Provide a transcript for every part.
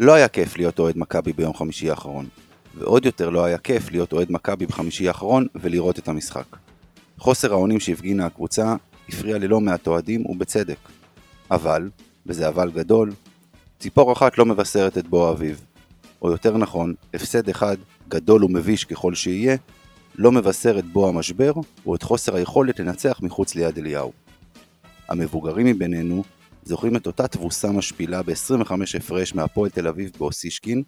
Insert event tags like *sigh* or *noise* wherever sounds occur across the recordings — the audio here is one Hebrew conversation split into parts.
לא היה כיף להיות אוהד מכבי ביום חמישי האחרון, ועוד יותר לא היה כיף להיות אוהד מכבי בחמישי האחרון ולראות את המשחק. חוסר האונים שהפגינה הקבוצה הפריע ללא מעט אוהדים ובצדק. אבל, וזה אבל גדול, ציפור אחת לא מבשרת את בוא האביב. או יותר נכון, הפסד אחד, גדול ומביש ככל שיהיה, לא מבשר את בוא המשבר, או את חוסר היכולת לנצח מחוץ ליד אליהו. המבוגרים מבינינו זוכרים את אותה תבוסה משפילה ב-25 הפרש מהפועל תל אביב באוסישקין,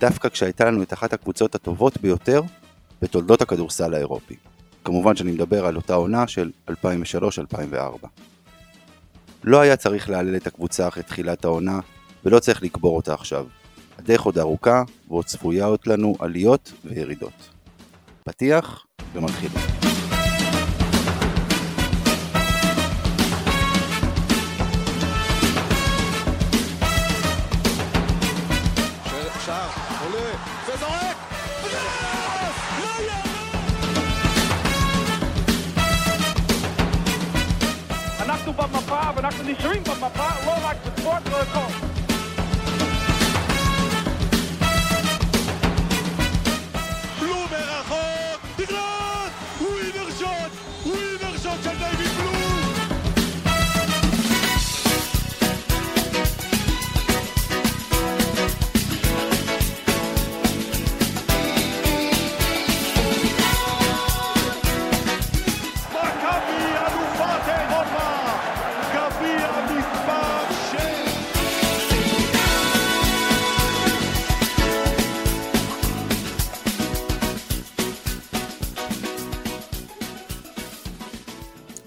דווקא כשהייתה לנו את אחת הקבוצות הטובות ביותר בתולדות הכדורסל האירופי. כמובן שאני מדבר על אותה עונה של 2003-2004. לא היה צריך להלל את הקבוצה אחרי תחילת העונה, ולא צריך לקבור אותה עכשיו. הדרך עוד ארוכה, ועוד צפויות לנו עליות וירידות. פתיח ומתחילים. נשארים במפה, לא רק בספורט, לא הכל.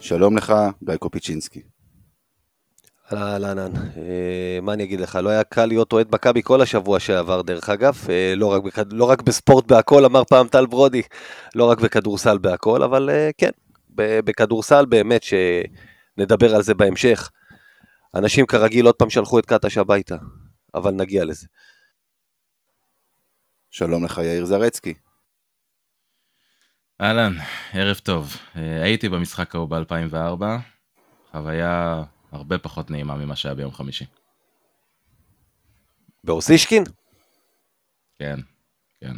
שלום לך, גיא קופיצ'ינסקי. אהלן, אהלן. אה, מה אני אגיד לך, לא היה קל להיות אוהד מכבי כל השבוע שעבר, דרך אגב. אה, לא רק. לא רק בספורט בהכל, אמר פעם טל ברודי, לא רק בכדורסל בהכל, אבל אה, כן, בכדורסל באמת, שנדבר על זה בהמשך. אנשים כרגיל עוד פעם שלחו את קטש הביתה, אבל נגיע לזה. שלום לך, יאיר זרצקי. אהלן, ערב טוב. אה, הייתי במשחק ההוא ב-2004, חוויה הרבה פחות נעימה ממה שהיה ביום חמישי. באוסישקין? כן, כן.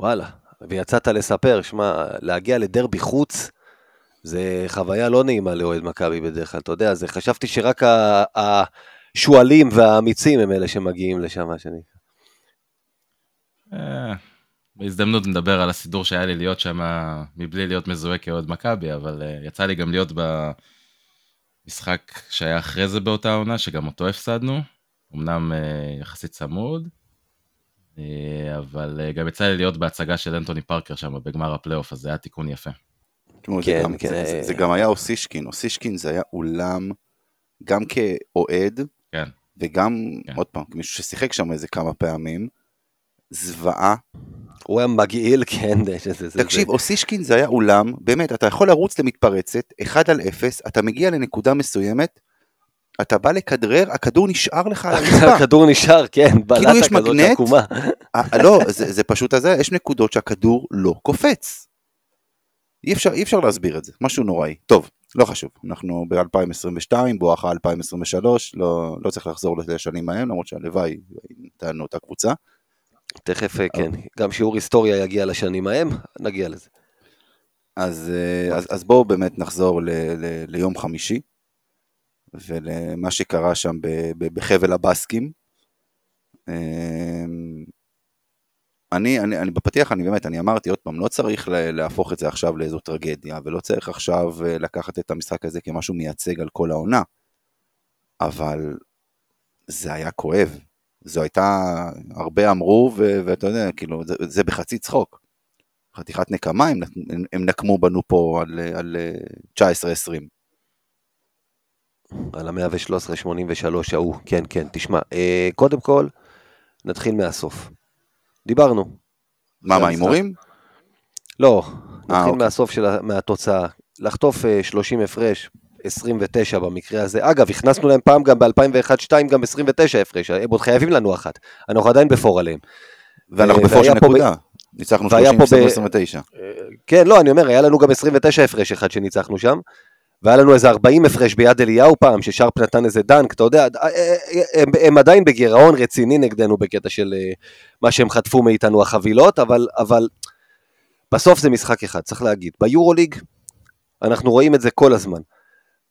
וואלה. ויצאת לספר, שמע, להגיע לדרבי חוץ, זה חוויה לא נעימה לאוהד מכבי בדרך כלל, אתה יודע, זה חשבתי שרק השועלים והאמיצים הם אלה שמגיעים לשם, מה שנקרא. בהזדמנות נדבר על הסידור שהיה לי להיות שם מבלי להיות מזוהה כאוהד מכבי, אבל אה, יצא לי גם להיות במשחק שהיה אחרי זה באותה עונה, שגם אותו הפסדנו, אמנם אה, יחסית צמוד, אה, אבל גם יצא לי להיות בהצגה של אנטוני פארקר שם בגמר הפלייאוף, אז זה היה תיקון יפה. תשמעו, זה, כן, גם, כן, זה, זה, זה גם היה אוסישקין, אוסישקין זה היה אולם, גם כאוהד, כן. וגם, כן. עוד פעם, כמישהו ששיחק שם איזה כמה פעמים, זוועה. הוא היה מגעיל, כן, תקשיב, אוסישקין זה היה אולם, באמת, אתה יכול לרוץ למתפרצת, 1 על 0, אתה מגיע לנקודה מסוימת, אתה בא לכדרר, הכדור נשאר לך על הרצפה. *laughs* הכדור נשאר, כן, בלטה יש כזאת? עקומה. אה, לא, זה, פשוט הזה, יש נקודות שהכדור לא קופץ. אי אפשר, אי אפשר להסביר את זה, משהו נוראי. טוב, לא חשוב, אנחנו ב-2022, בואכה 2023, לא, לא צריך לחזור לשנים ההם, למרות שהלוואי לנו אותה קבוצה. תכף, אה, כן, גם שיעור היסטוריה יגיע לשנים ההם, נגיע לזה. אז, אה, אז, אז בואו באמת נחזור ל, ל, ליום חמישי, ולמה שקרה שם ב, ב, בחבל הבסקים. אמ, אני, אני, אני בפתיח, אני באמת, אני אמרתי עוד פעם, לא צריך לה- להפוך את זה עכשיו לאיזו טרגדיה, ולא צריך עכשיו אה, לקחת את המשחק הזה כמשהו מייצג על כל העונה, אבל זה היה כואב. זו הייתה, הרבה אמרו, ו- ואתה יודע, כאילו, זה, זה בחצי צחוק. חתיכת נקמה, הם, הם, הם נקמו בנו פה על, על אה, 19-20. על ה-113-83 ההוא, כן, כן, תשמע, אה, קודם כל, נתחיל מהסוף. דיברנו. מה, מה. הימורים? לא, נתחיל אוקיי. מהסוף של, מהתוצאה. לחטוף אה, 30 הפרש, 29 במקרה הזה. אגב, הכנסנו להם פעם גם ב-2001-2002 גם 29 הפרש, הם עוד חייבים לנו אחת. אנחנו עדיין בפור עליהם. ואנחנו אה, בפור של נקודה. ניצחנו והיה 30, פה ב- 29. כן, לא, אני אומר, היה לנו גם 29 הפרש אחד שניצחנו שם. והיה לנו איזה 40 הפרש ביד אליהו פעם, ששרפ נתן איזה דנק, אתה יודע, אה, אה, הם, הם עדיין בגירעון רציני נגדנו בקטע של אה, מה שהם חטפו מאיתנו החבילות, אבל, אבל בסוף זה משחק אחד, צריך להגיד. ביורוליג, אנחנו רואים את זה כל הזמן.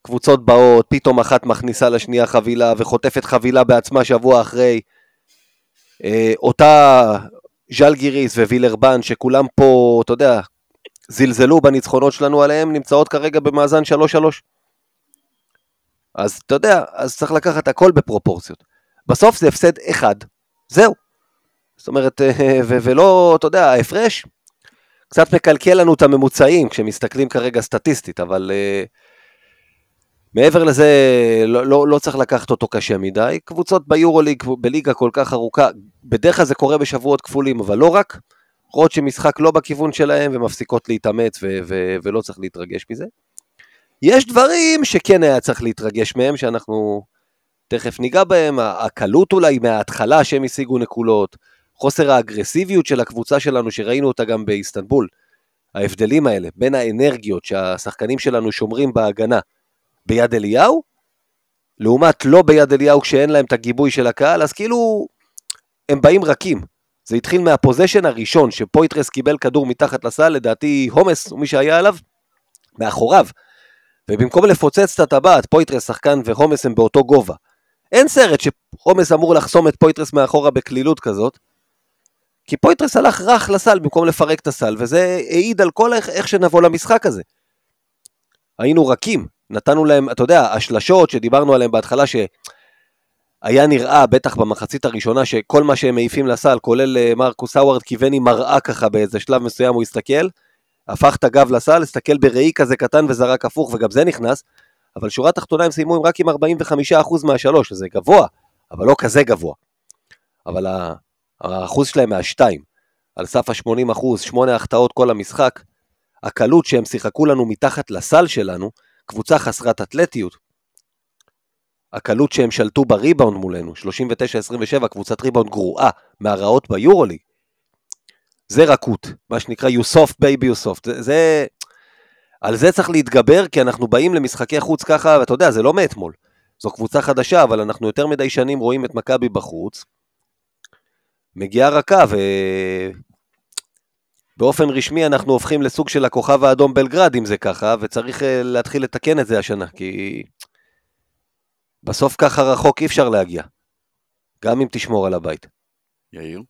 קבוצות באות, פתאום אחת מכניסה לשנייה חבילה וחוטפת חבילה בעצמה שבוע אחרי. אה, אותה ז'לגיריס ווילרבן, שכולם פה, אתה יודע, זלזלו בניצחונות שלנו עליהם, נמצאות כרגע במאזן 3-3. אז אתה יודע, אז צריך לקחת הכל בפרופורציות. בסוף זה הפסד אחד, זהו. זאת אומרת, אה, ו- ולא, אתה יודע, ההפרש קצת מקלקל לנו את הממוצעים כשמסתכלים כרגע סטטיסטית, אבל uh, מעבר לזה לא, לא, לא צריך לקחת אותו קשה מדי. קבוצות ביורוליג, בליגה כל כך ארוכה, בדרך כלל זה קורה בשבועות כפולים, אבל לא רק. רואות שמשחק לא בכיוון שלהם ומפסיקות להתאמץ ו- ו- ולא צריך להתרגש מזה. יש דברים שכן היה צריך להתרגש מהם, שאנחנו תכף ניגע בהם, הקלות אולי מההתחלה שהם השיגו נקולות, חוסר האגרסיביות של הקבוצה שלנו, שראינו אותה גם באיסטנבול, ההבדלים האלה בין האנרגיות שהשחקנים שלנו שומרים בהגנה ביד אליהו, לעומת לא ביד אליהו כשאין להם את הגיבוי של הקהל, אז כאילו הם באים רכים. זה התחיל מהפוזיישן הראשון, שפויטרס קיבל כדור מתחת לסל, לדעתי הומס, או מי שהיה עליו, מאחוריו. ובמקום לפוצץ את הטבעת, פויטרס שחקן והומס הם באותו גובה. אין סרט שהומס אמור לחסום את פויטרס מאחורה בקלילות כזאת, כי פויטרס הלך רך לסל במקום לפרק את הסל, וזה העיד על כל איך, איך שנבוא למשחק הזה. היינו רכים, נתנו להם, אתה יודע, השלשות שדיברנו עליהן בהתחלה, שהיה נראה, בטח במחצית הראשונה, שכל מה שהם מעיפים לסל, כולל אה, מרקוס האווארד, כיווני מראה ככה באיזה שלב מסוים, הוא הסתכל, הפך את הגב לסל, הסתכל בראי כזה קטן וזרק הפוך, וגם זה נכנס, אבל שורה תחתונה הם סיימו רק עם 45% מהשלוש, שזה גבוה, אבל לא כזה גבוה. אבל האחוז שלהם מהשתיים, על סף ה-80 אחוז, שמונה החטאות כל המשחק, הקלות שהם שיחקו לנו מתחת לסל שלנו, קבוצה חסרת אתלטיות. הקלות שהם שלטו בריבאונד מולנו, 39-27, קבוצת ריבאונד גרועה מהרעות ביורוליג. זה רכות, מה שנקרא you soft baby you soft. זה, זה, על זה צריך להתגבר, כי אנחנו באים למשחקי חוץ ככה, ואתה יודע, זה לא מאתמול. זו קבוצה חדשה, אבל אנחנו יותר מדי שנים רואים את מכבי בחוץ. מגיעה רכה, ובאופן רשמי אנחנו הופכים לסוג של הכוכב האדום בלגרד, אם זה ככה, וצריך אה, להתחיל לתקן את זה השנה, כי בסוף ככה רחוק אי אפשר להגיע, גם אם תשמור על הבית. יאיר?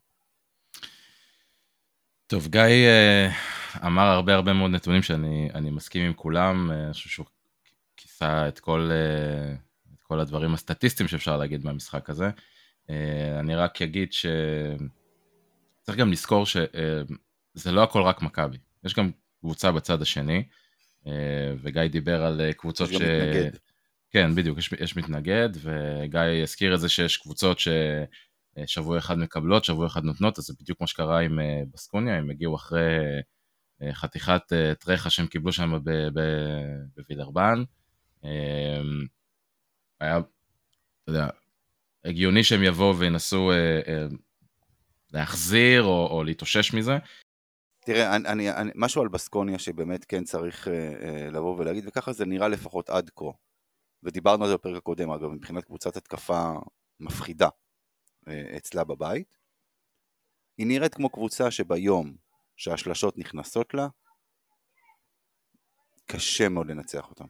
טוב, גיא אה, אמר הרבה הרבה מאוד נתונים שאני מסכים עם כולם, אה, אני חושב שהוא כיסה את כל, את כל הדברים הסטטיסטיים שאפשר להגיד מהמשחק הזה. אני רק אגיד שצריך גם לזכור שזה לא הכל רק מכבי, יש גם קבוצה בצד השני, אה, וגיא דיבר על אה, קבוצות ש... מתנגד. כן, בדיוק, יש, יש מתנגד, וגיא הזכיר את זה שיש קבוצות ששבוע אחד מקבלות, שבוע אחד נותנות, אז זה בדיוק מה שקרה עם בסקוניה, הם הגיעו אחרי חתיכת טרחה שהם קיבלו שם בווילרבן. היה, אתה יודע, הגיוני שהם יבואו וינסו אה, אה, להחזיר או, או להתאושש מזה. תראה, אני, אני, אני, משהו על בסקוניה שבאמת כן צריך אה, אה, לבוא ולהגיד, וככה זה נראה לפחות עד כה. ודיברנו על זה בפרק הקודם, אגב, מבחינת קבוצת התקפה מפחידה אה, אצלה בבית. היא נראית כמו קבוצה שביום שהשלשות נכנסות לה, קשה מאוד לנצח אותם.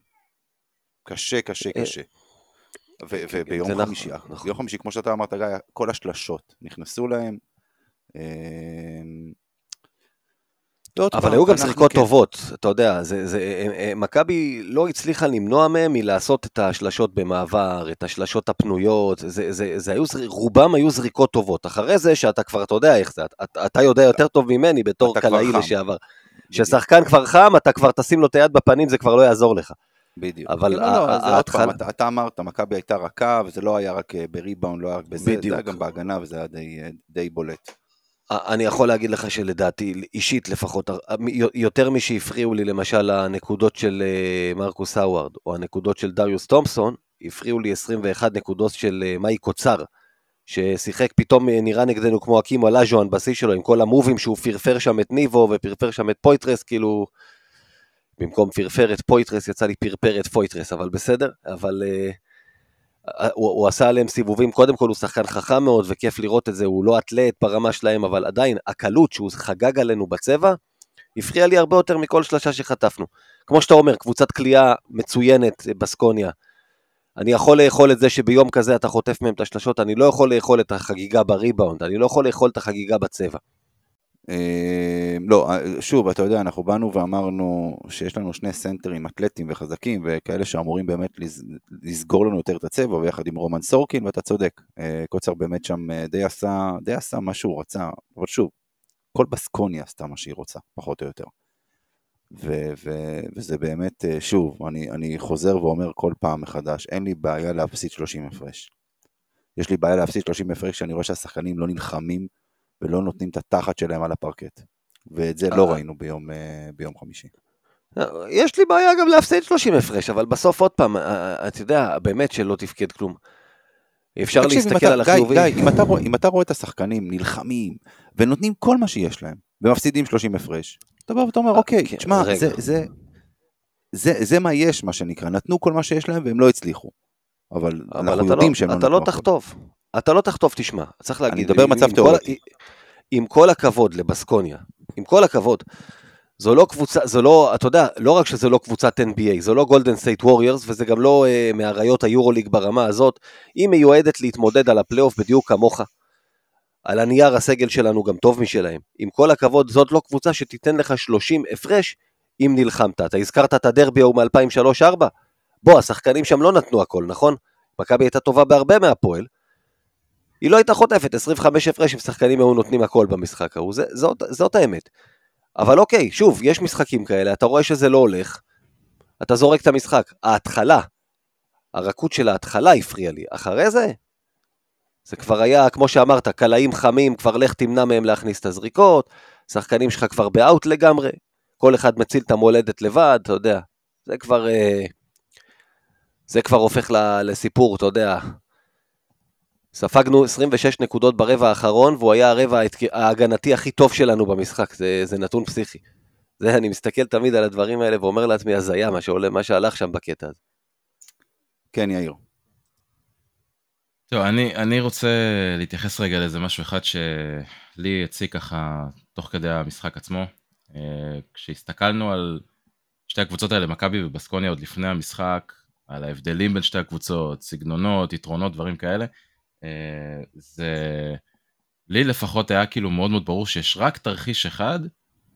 קשה, קשה, אה, קשה. ו- כן, וביום נכון, חמישי, נכון. ביום חמישי, כמו שאתה אמרת, גיא, כל השלשות נכנסו להם. ועוד אבל היו גם שחיקות כן- טובות, אתה יודע, זה, זה, אה, אה, מכבי לא הצליחה למנוע מהם מלעשות את השלשות במעבר, את השלשות הפנויות, זה, זה, זה היו, רובם היו זריקות טובות. אחרי זה שאתה כבר, אתה יודע איך זה, אתה, אתה יודע יותר טוב ממני בתור קלעי. לשעבר. כששחקן כבר חם, אתה כבר תשים לו את היד בפנים, זה כבר לא יעזור לך. בדיוק. אבל לא, לא, ההתחלה- אתה- אמרת, מכבי הייתה רכה, וזה לא היה רק אה, בריבאונד, לא היה רק בזה, זה. היה גם בהגנה, וזה היה די- די בולט. אני יכול להגיד לך שלדעתי, אישית לפחות, יותר משהפריעו לי למשל הנקודות של אה, מרקוס האווארד, או הנקודות של דריוס תומפסון, הפריעו לי 21 נקודות של אה, מאיק קוצר, ששיחק פתאום אה, נראה נגדנו כמו האקים אולאג'ואן בשיא שלו, עם כל המובים שהוא פרפר שם את ניבו ופרפר שם את פויטרס, כאילו, במקום פרפרת פויטרס יצא לי פרפרת פויטרס, אבל בסדר, אבל אה, הוא, הוא עשה עליהם סיבובים, קודם כל הוא שחקן חכם מאוד וכיף לראות את זה, הוא לא אתלט ברמה שלהם, אבל עדיין הקלות שהוא חגג עלינו בצבע, הפריע לי הרבה יותר מכל שלושה שחטפנו. כמו שאתה אומר, קבוצת כליאה מצוינת בסקוניה. אני יכול לאכול את זה שביום כזה אתה חוטף מהם את השלשות, אני לא יכול לאכול את החגיגה בריבאונד, אני לא יכול לאכול את החגיגה בצבע. אה, לא, אה, שוב, אתה יודע, אנחנו באנו ואמרנו שיש לנו שני סנטרים אתלטים וחזקים וכאלה שאמורים באמת לסגור לנו יותר את הצבע, ויחד עם רומן סורקין, ואתה צודק, אה, קוצר באמת שם די עשה, די עשה מה שהוא רצה, אבל שוב, כל בסקוניה עשתה מה שהיא רוצה, פחות או יותר. ו- ו- וזה באמת, שוב, אני, אני חוזר ואומר כל פעם מחדש, אין לי בעיה להפסיד 30 הפרש. יש לי בעיה להפסיד 30 הפרש כשאני רואה שהשחקנים לא נלחמים ולא נותנים את התחת שלהם על הפרקט. ואת זה לא אה. ראינו ביום, אה, ביום חמישי. יש לי בעיה גם להפסיד 30 הפרש, אבל בסוף עוד פעם, אה, אתה יודע, באמת שלא תפקד כלום. אפשר להסתכל על החיובים. גיא, אם אתה, רואה, אם אתה רואה את השחקנים נלחמים ונותנים כל מה שיש להם ומפסידים 30 הפרש, אתה בא ואתה אומר, אוקיי, כן, תשמע, זה, זה, זה, זה מה יש, מה שנקרא, נתנו כל מה שיש להם והם לא הצליחו. אבל, אבל אנחנו יודעים לא, שהם לא נתנו. אתה לא תחטוף. אתה לא תחטוף, תשמע, צריך להגיד. אני מדבר מצב תיאורטי. עם כל הכבוד לבסקוניה, עם כל הכבוד, זו לא קבוצה, זו לא, אתה יודע, לא רק שזו לא קבוצת NBA, זו לא גולדן סטייט ווריורס, וזה גם לא uh, מאריות היורוליג ברמה הזאת, היא מיועדת להתמודד על הפלייאוף בדיוק כמוך. על הנייר הסגל שלנו גם טוב משלהם. עם כל הכבוד, זאת לא קבוצה שתיתן לך 30 הפרש אם נלחמת. אתה הזכרת את הדרבי ההוא מ-2003-2004? בוא, השחקנים שם לא נתנו הכל, נכון? מכבי הייתה טובה בהרבה מהפועל, היא לא הייתה חוטפת 25 הפרש אם שחקנים היו נותנים הכל במשחק ההוא, זאת, זאת האמת. אבל אוקיי, שוב, יש משחקים כאלה, אתה רואה שזה לא הולך, אתה זורק את המשחק. ההתחלה, הרכות של ההתחלה הפריעה לי, אחרי זה, זה כבר היה, כמו שאמרת, קלעים חמים, כבר לך תמנע מהם להכניס את הזריקות, שחקנים שלך כבר באאוט לגמרי, כל אחד מציל את המולדת לבד, אתה יודע, זה כבר, אה, זה כבר הופך לסיפור, אתה יודע, ספגנו 26 נקודות ברבע האחרון, והוא היה הרבע ההגנתי הכי טוב שלנו במשחק, זה, זה נתון פסיכי. זה, אני מסתכל תמיד על הדברים האלה ואומר לעצמי, הזיה, מה, שעולה, מה שהלך שם בקטע הזה. כן, יאיר. טוב, אני, אני רוצה להתייחס רגע לאיזה משהו אחד שלי הציג ככה תוך כדי המשחק עצמו. אה, כשהסתכלנו על שתי הקבוצות האלה, מכבי ובסקוניה עוד לפני המשחק, על ההבדלים בין שתי הקבוצות, סגנונות, יתרונות, דברים כאלה, זה לי לפחות היה כאילו מאוד מאוד ברור שיש רק תרחיש אחד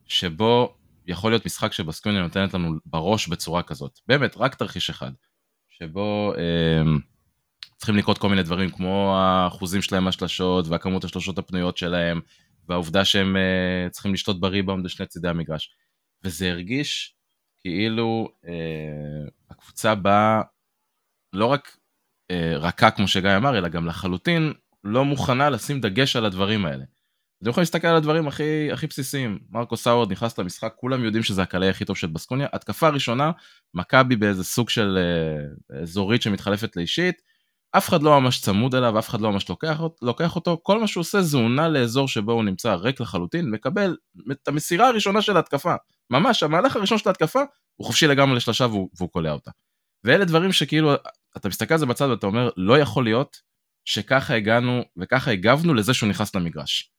שבו יכול להיות משחק שבסקוניה נותנת לנו בראש בצורה כזאת. באמת, רק תרחיש אחד. שבו אה, צריכים לקרות כל מיני דברים כמו האחוזים שלהם מהשלשות והכמות השלשות הפנויות שלהם והעובדה שהם אה, צריכים לשתות בריבאונד בשני צידי המגרש. וזה הרגיש כאילו אה, הקבוצה באה לא רק אה, רכה כמו שגיא אמר, אלא גם לחלוטין לא מוכנה לשים דגש על הדברים האלה. אתם יכולים להסתכל על הדברים הכי, הכי בסיסיים. מרקו סאוורד נכנס למשחק, כולם יודעים שזה הקלעי הכי טוב של בסקוניה. התקפה ראשונה, מכבי באיזה סוג של אה, אזורית שמתחלפת לאישית. אף אחד לא ממש צמוד אליו, אף אחד לא ממש לוקח, לוקח אותו. כל מה שהוא עושה זה נע לאזור שבו הוא נמצא ריק לחלוטין, מקבל את המסירה הראשונה של ההתקפה. ממש, המהלך הראשון של ההתקפה, הוא חופשי לגמרי לשלושה והוא, והוא קולע אותה. ואלה דברים שכאילו אתה מסתכל על זה בצד ואתה אומר, לא יכול להיות שככה הגענו וככה הגבנו לזה שהוא נכנס למגרש.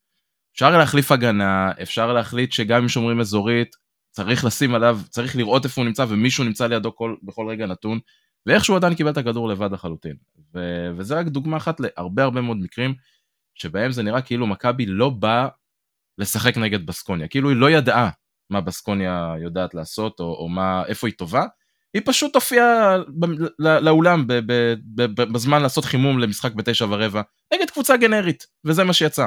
אפשר להחליף הגנה, אפשר להחליט שגם אם שומרים אזורית, צריך לשים עליו, צריך לראות איפה הוא נמצא ומישהו נמצא לידו כל, בכל רגע נתון, ואיכשהו עדיין קיבל את הכדור לבד לחלוטין. ו- וזה רק דוגמה אחת להרבה הרבה מאוד מקרים שבהם זה נראה כאילו מכבי לא באה לשחק נגד בסקוניה, כאילו היא לא ידעה מה בסקוניה יודעת לעשות או, או מה, איפה היא טובה, היא פשוט הופיעה לאולם בזמן לעשות חימום למשחק בתשע ורבע נגד קבוצה גנרית וזה מה שיצא.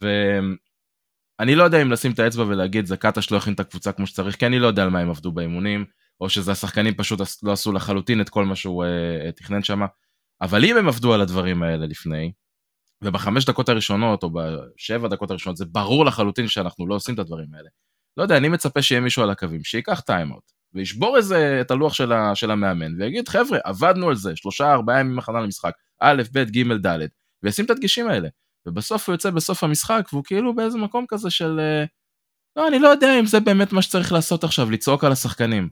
ואני לא יודע אם לשים את האצבע ולהגיד זה קטש לא הכין את הקבוצה כמו שצריך כי אני לא יודע על מה הם עבדו באימונים או שזה השחקנים פשוט לא עשו לחלוטין את כל מה שהוא uh, תכנן שם אבל אם הם עבדו על הדברים האלה לפני ובחמש דקות הראשונות או בשבע דקות הראשונות זה ברור לחלוטין שאנחנו לא עושים את הדברים האלה. לא יודע אני מצפה שיהיה מישהו על הקווים שייקח טיימאוט וישבור איזה את הלוח של, ה, של המאמן, ויגיד, חבר'ה, עבדנו על זה, שלושה, ארבעה ימים הכנה למשחק, א', ב', ג', ד', וישים את הדגשים האלה. ובסוף הוא יוצא בסוף המשחק, והוא כאילו באיזה מקום כזה של... אה, לא, אני לא יודע אם זה באמת מה שצריך לעשות עכשיו, לצעוק על השחקנים.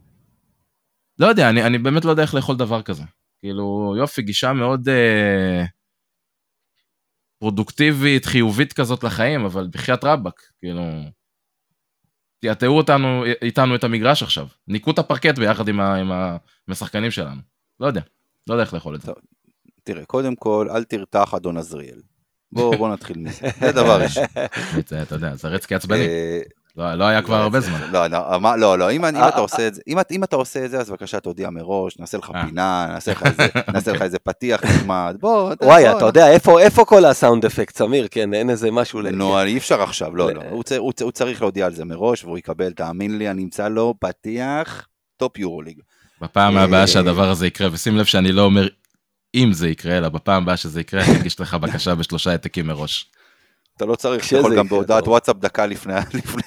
לא יודע, אני, אני באמת לא יודע איך לאכול דבר כזה. כאילו, יופי, גישה מאוד אה, פרודוקטיבית, חיובית כזאת לחיים, אבל בחייאת רבאק, כאילו... תיאטאו אותנו, איתנו את המגרש עכשיו. ניקו את הפרקט ביחד עם, ה, עם, ה, עם השחקנים שלנו. לא יודע, לא יודע איך לאכול את זה. טוב. תראה, קודם כל, אל תרתח אדון עזריאל. בוא, בוא נתחיל מזה. זה דבר ראשון. *laughs* זה, אתה יודע, זרצקי עצבני. אה, לא, לא היה כבר הרבה זמן. לא, לא, מה- לא, לא, אם אם אתה עושה את זה, אם אם אתה עושה את זה, אז בבקשה תודיע מראש, נעשה לך אה. פינה, נעשה לך איזה- *laughs* נעשה לך איזה פתיח נחמד, בוא, *laughs* וואי, אתה יודע, איפה איפה כל ה sound effect, סמיר? כן, אין איזה משהו... ל- נו, אי אפשר עכשיו, לא, לא, הוא הוא הוא צריך להודיע על זה מראש, והוא יקבל, תאמין לי, אני אמצא לו פתיח top יורוליג. בפעם אה, הבאה שהדבר הזה יקרה, ושים לב שאני לא אומר אם זה יקרה, אלא בפעם הבאה שזה יקרה, אני אגיש לך בקשה בשלושה העתקים מראש. אתה לא צריך, אתה יכול גם בהודעת. וואטסאפ דקה *laughs* לפני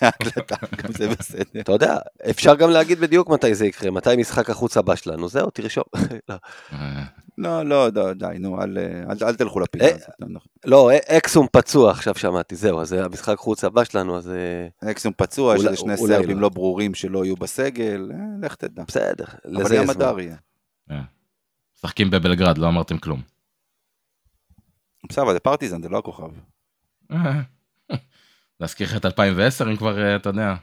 ההקלטה, גם זה בסדר. אתה יודע, אפשר גם להגיד בדיוק מתי זה יקרה, מתי משחק החוץ הבא שלנו, זהו, תרשום. *laughs* לא. אה, לא, לא, די, נו, אל, אל תלכו לפינה אה, הזאת. לא, לא, אקסום פצוע עכשיו שמעתי, זהו, אז המשחק חוץ הבא שלנו, אז אה, אקסום פצוע, יש איזה שני סרבים לא. לא ברורים שלא יהיו בסגל, אה, לך תדע. בסדר, אבל לזה יש זמן. הדר יהיה. משחקים בבלגרד, לא אמרתם כלום. בסדר, אבל זה פרטיזן, זה לא הכוכב. *laughs* להזכיר לך את 2010, אם כבר, אה, אתה יודע,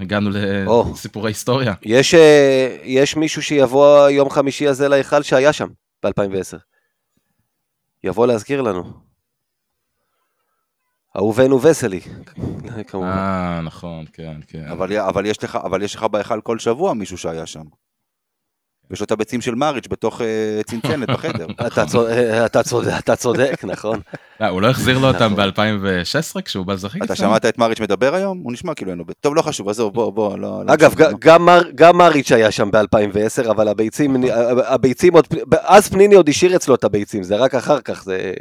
הגענו. לסיפורי היסטוריה. יש, אה, יש מישהו שיבוא יום חמישי הזה להיכל שהיה שם ב-2010. יבוא להזכיר לנו. אהובנו וסלי, כמובן. אה, נכון, כן, כן. אבל, אבל, יש לך, אבל יש לך בהיכל כל שבוע מישהו שהיה שם. יש לו את הביצים של מאריץ' בתוך אה, צנצנת *laughs* בחדר. אתה צודק, אתה צודק, נכון. לא, הוא לא החזיר לו אותם נכון. ב-2016 כשהוא בא לשחק אתה? שמעת את מאריץ' מדבר היום? הוא נשמע כאילו אין לו... טוב, לא חשוב, עזוב, בוא, בוא, לא... לא אגב, נו. גם מר- גם מריץ' היה שם ב-2010, אבל הביצים, הביצים עוד, אז פניני עוד השאיר אצלו את הביצים, זה רק אחר כך, זה...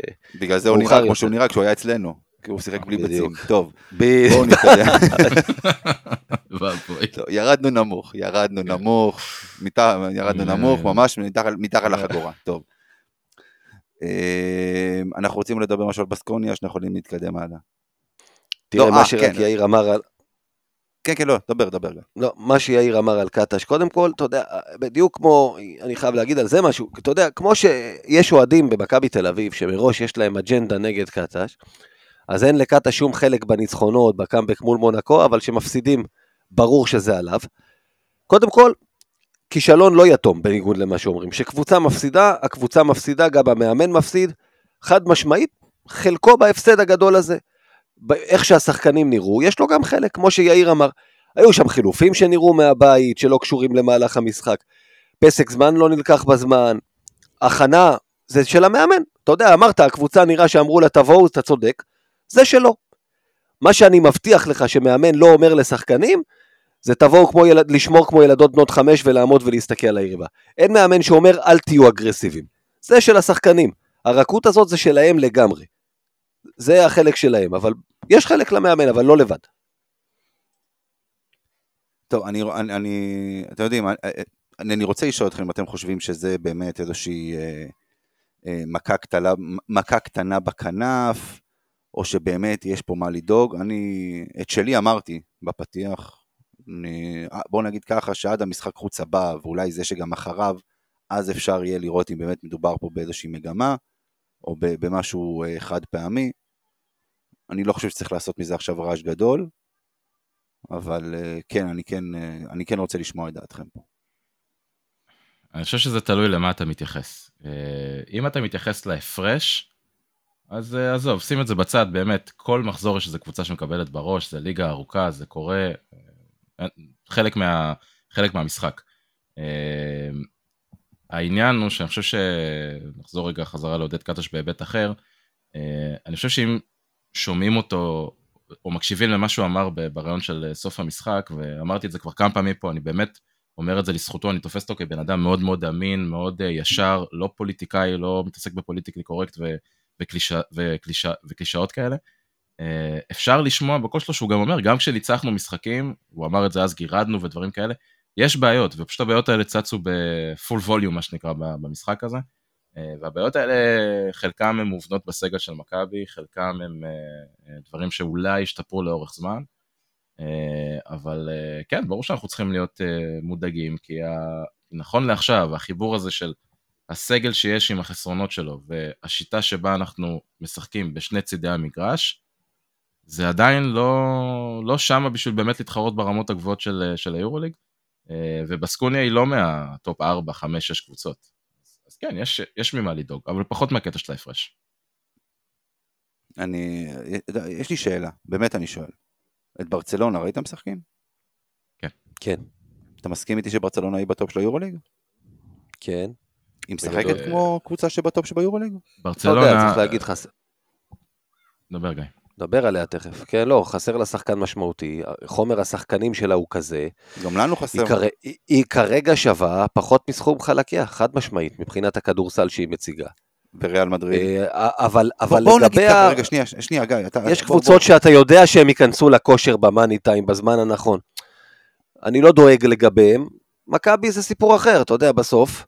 בגלל זה הוא נראה כמו. שהוא נראה כשהוא היה אצלנו. כי הוא שיחק בלי. ביצים. טוב, ב- בואו נתקדם. ירדנו נמוך, ירדנו נמוך, ירדנו אה. נמוך, ממש מתחת מתחת לחגורה, טוב. אה, אנחנו רוצים לדבר משהו על בסקוניה, שאנחנו יכולים להתקדם הלאה. תראה, לא, מה אה, שרק כן. יאיר אמר על... כן, כן, לא, דבר, דבר. לא, מה שיאיר אמר על קטש, קודם כל, אתה יודע, בדיוק כמו, אני חייב להגיד על זה משהו, אתה יודע, כמו שיש אוהדים במכבי תל אביב, שמראש יש להם אג'נדה נגד קטש, אז אין לקטש שום חלק בניצחונות, בקאמבק מול מונקו, אבל שמפסידים, ברור שזה עליו. קודם כל, כישלון לא יתום, בניגוד למה שאומרים. כשקבוצה מפסידה, הקבוצה מפסידה, גם המאמן מפסיד, חד משמעית, חלקו בהפסד הגדול הזה. איך שהשחקנים נראו, יש לו גם חלק, כמו שיאיר אמר. היו שם חילופים שנראו מהבית, שלא קשורים למהלך המשחק. פסק זמן לא נלקח בזמן. הכנה, זה של המאמן. אתה יודע, אמרת, הקבוצה נראה שאמרו לה תבואו, אתה צודק. זה שלו. מה שאני מבטיח לך שמאמן לא אומר לשחקנים, זה תבואו כמו ילד, לשמור כמו ילדות בנות חמש ולעמוד ולהסתכל על היריבה. אין מאמן שאומר אל תהיו אגרסיביים. זה של השחקנים. הרכות הזאת זה שלהם לגמרי. זה החלק שלהם, אבל יש חלק למאמן, אבל לא לבד. טוב, אני, אני, אני אתם יודעים, אני, אני רוצה לשאול אתכם אם אתם חושבים שזה באמת איזושהי אה, אה, מכה, קטנה, מכה קטנה בכנף, או שבאמת יש פה מה לדאוג. אני, את שלי אמרתי בפתיח, אני, בואו נגיד ככה, שעד המשחק חוץ הבא, ואולי זה שגם אחריו, אז אפשר יהיה לראות אם באמת מדובר פה באיזושהי מגמה, או במשהו אה, חד פעמי. אני לא חושב שצריך לעשות מזה עכשיו רעש גדול, אבל אה, כן, אני כן, אה, אני כן רוצה לשמוע את דעתכם פה. אני חושב שזה תלוי למה אתה מתייחס. אם אתה מתייחס להפרש, אז אה, עזוב, שים את זה בצד, באמת, כל מחזור יש איזו קבוצה שמקבלת בראש, זה ליגה ארוכה, זה קורה, אה, חלק, מה, חלק מהמשחק. אה, העניין הוא שאני חושב ש... נחזור רגע חזרה לעודד קטש בהיבט אחר, אני חושב שאם שומעים אותו, או מקשיבים למה שהוא אמר בריאיון של סוף המשחק, ואמרתי את זה כבר כמה פעמים פה, אני באמת אומר את זה לזכותו, אני תופס אותו כבן אדם מאוד מאוד אמין, מאוד ישר, לא פוליטיקאי, לא מתעסק ב politically correct ו- וקלישה, וקלישה, וקלישאות כאלה. אה, אפשר לשמוע בקול שלו שהוא גם אומר, גם כשניצחנו משחקים, הוא אמר את זה אז, גירדנו ודברים כאלה, יש בעיות, ופשוט הבעיות האלה צצו ב full volume, מה שנקרא, במשחק הזה. אה, והבעיות האלה, חלקם הם מובנות בסגל של מכבי, חלקם הם אה, דברים שאולי ישתפרו לאורך זמן. אבל כן, ברור שאנחנו צריכים להיות מודאגים, כי נכון לעכשיו, החיבור הזה של הסגל שיש עם החסרונות שלו, והשיטה שבה אנחנו משחקים בשני צידי המגרש, זה עדיין לא, לא שמה בשביל באמת להתחרות ברמות הגבוהות של, של היורוליג, אה, ובסקוניה היא לא מהטופ 4, 5, 6 קבוצות. אז כן, יש, יש ממה לדאוג, אבל פחות מהקטע של ההפרש. אני, יש לי שאלה, באמת אני שואל. את ברצלונה ראית משחקים? כן, אתה מסכים איתי שברצלונה היא בטופ של היורוליג? כן. היא משחקת אה, כמו קבוצה שבטופ שביורוליג? אתה יודע, ברצלונה, צריך להגיד, חס... דבר גיא. נדבר עליה תכף. כן, לא, חסר לה שחקן משמעותי. חומר השחקנים שלה הוא כזה. גם לנו חסר. היא, כר... היא, היא כרגע שווה פחות מסכום חלקיה, חד משמעית, מבחינת הכדורסל שהיא מציגה. בריאל מדריד. אה, אבל, בוא- אבל בואו נגיד לגבי ככה, ה... רגע, שנייה, שנייה, גיא, אתה... יש בוא- קבוצות בוא- שאתה יודע שהם ייכנסו לכושר במאני טיים בזמן הנכון. אני לא דואג לגביהם. מכבי זה סיפור אחר, אתה יודע, בסוף.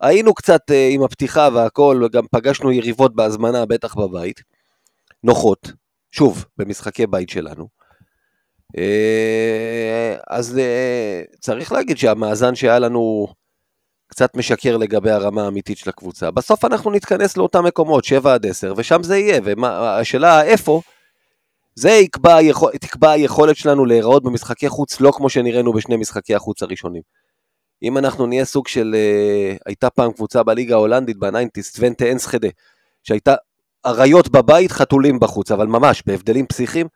היינו קצת אה, עם הפתיחה והכל, וגם פגשנו יריבות בהזמנה, בטח בבית. נוחות, שוב, במשחקי בית שלנו. אה, אז אה, צריך להגיד שהמאזן שהיה לנו קצת משקר לגבי הרמה האמיתית של הקבוצה. בסוף אנחנו נתכנס לאותם מקומות, 7 עד 10, ושם זה יהיה, והשאלה איפה, זה יקבע, תקבע היכולת שלנו להיראות במשחקי חוץ לא כמו שנראינו בשני משחקי החוץ הראשונים. אם אנחנו נהיה סוג של, אה, הייתה פעם קבוצה בליגה ההולנדית בניינטיס, טוונטה אנסחדה, שהייתה אריות בבית, חתולים בחוץ, אבל ממש בהבדלים פסיכיים.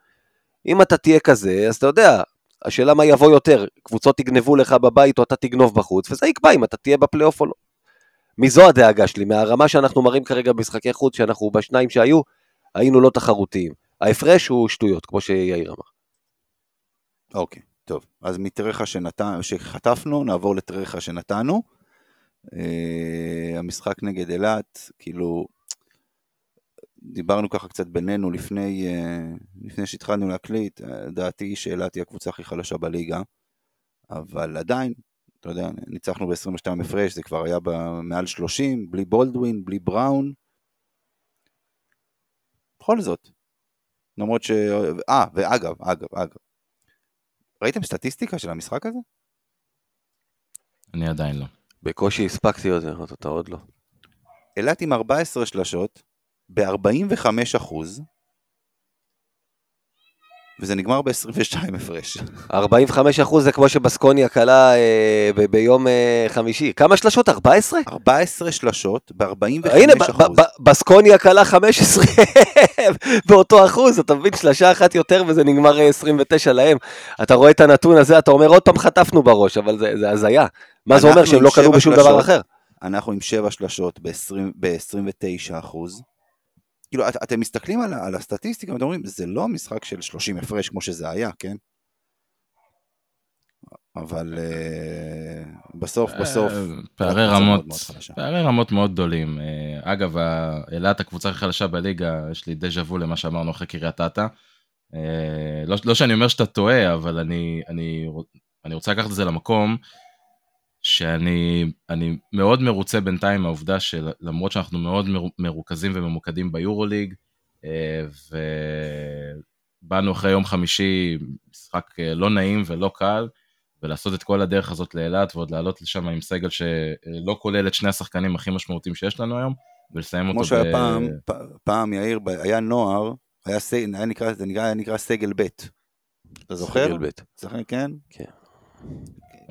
אם אתה תהיה כזה, אז אתה יודע, השאלה מה יבוא יותר, קבוצות יגנבו לך בבית או אתה תגנוב בחוץ, וזה יקבע אם אתה תהיה בפלייאוף או לא. מזו הדאגה שלי, מהרמה שאנחנו מראים כרגע במשחקי חוץ, שאנחנו בשניים שהיו, היינו לא תחרותיים. ההפרש הוא שטויות, כמו שיאיר אמר. אוקיי, טוב. אז מטרחה שנת... שחטפנו, נעבור לטרחה שנתנו. אה, המשחק נגד אילת, כאילו, דיברנו ככה קצת בינינו לפני, אה, לפני שהתחלנו להקליט, אה, דעתי שאילת היא הקבוצה הכי חלשה בליגה, אבל עדיין, אתה יודע, ניצחנו ב-22 הפרש, זה כבר היה מעל 30, בלי בולדווין, בלי בראון. בכל זאת, למרות ש... אה, ואגב, אגב, אגב, ראיתם סטטיסטיקה של המשחק הזה? אני עדיין לא. בקושי הספקתי עוד אותה, עוד לא. אילת עם 14 שלשות, ב-45 אחוז, וזה נגמר ב-22 הפרש. 45 אחוז זה כמו שבסקוניה כלה אה, ב- ביום אה, חמישי. כמה שלשות? 14? 14 שלשות, ב-45 הנה, ב- אחוז. ב- בסקוניה כלה 15 *laughs* באותו אחוז, אתה מבין? שלשה אחת יותר וזה נגמר אה, 29 להם. אתה רואה את הנתון הזה, אתה אומר עוד פעם חטפנו בראש, אבל זה זה הזיה. מה זה אומר, שהם לא כלו בשום שלשות. דבר אחר? אנחנו עם 7 שלשות ב-29 אחוז. כאילו, את, אתם מסתכלים על, על הסטטיסטיקה ואתם אומרים, זה לא משחק של 30 הפרש כמו שזה היה, כן? אבל אה, בסוף, בסוף, אה, פערי קבוצה רמות, מאוד מאוד חלשה. פערי רמות מאוד גדולים. אה, אגב, אילת הקבוצה הכי חלשה בליגה, יש לי דז'ה וו למה שאמרנו אחרי קריית אתא. לא, לא שאני אומר שאתה טועה, אבל אני, אני, אני רוצה לקחת את זה למקום שאני אני מאוד מרוצה בינתיים מהעובדה שלמרות שאנחנו מאוד מר- מרוכזים וממוקדים ביורוליג, אה, ובאנו אחרי יום חמישי, משחק אה, לא נעים ולא קל, ולעשות את כל הדרך הזאת לאילת ועוד לעלות לשם עם סגל שלא כולל את שני השחקנים הכי משמעותיים שיש לנו היום, ולסיים אותו כמו שהיה פעם, פ- פעם יאיר, ב- היה נוער, היה, סג, היה, נקרא, זה נקרא, היה נקרא סגל ב'. אתה זוכר? סגל ב'. זוכר, כן?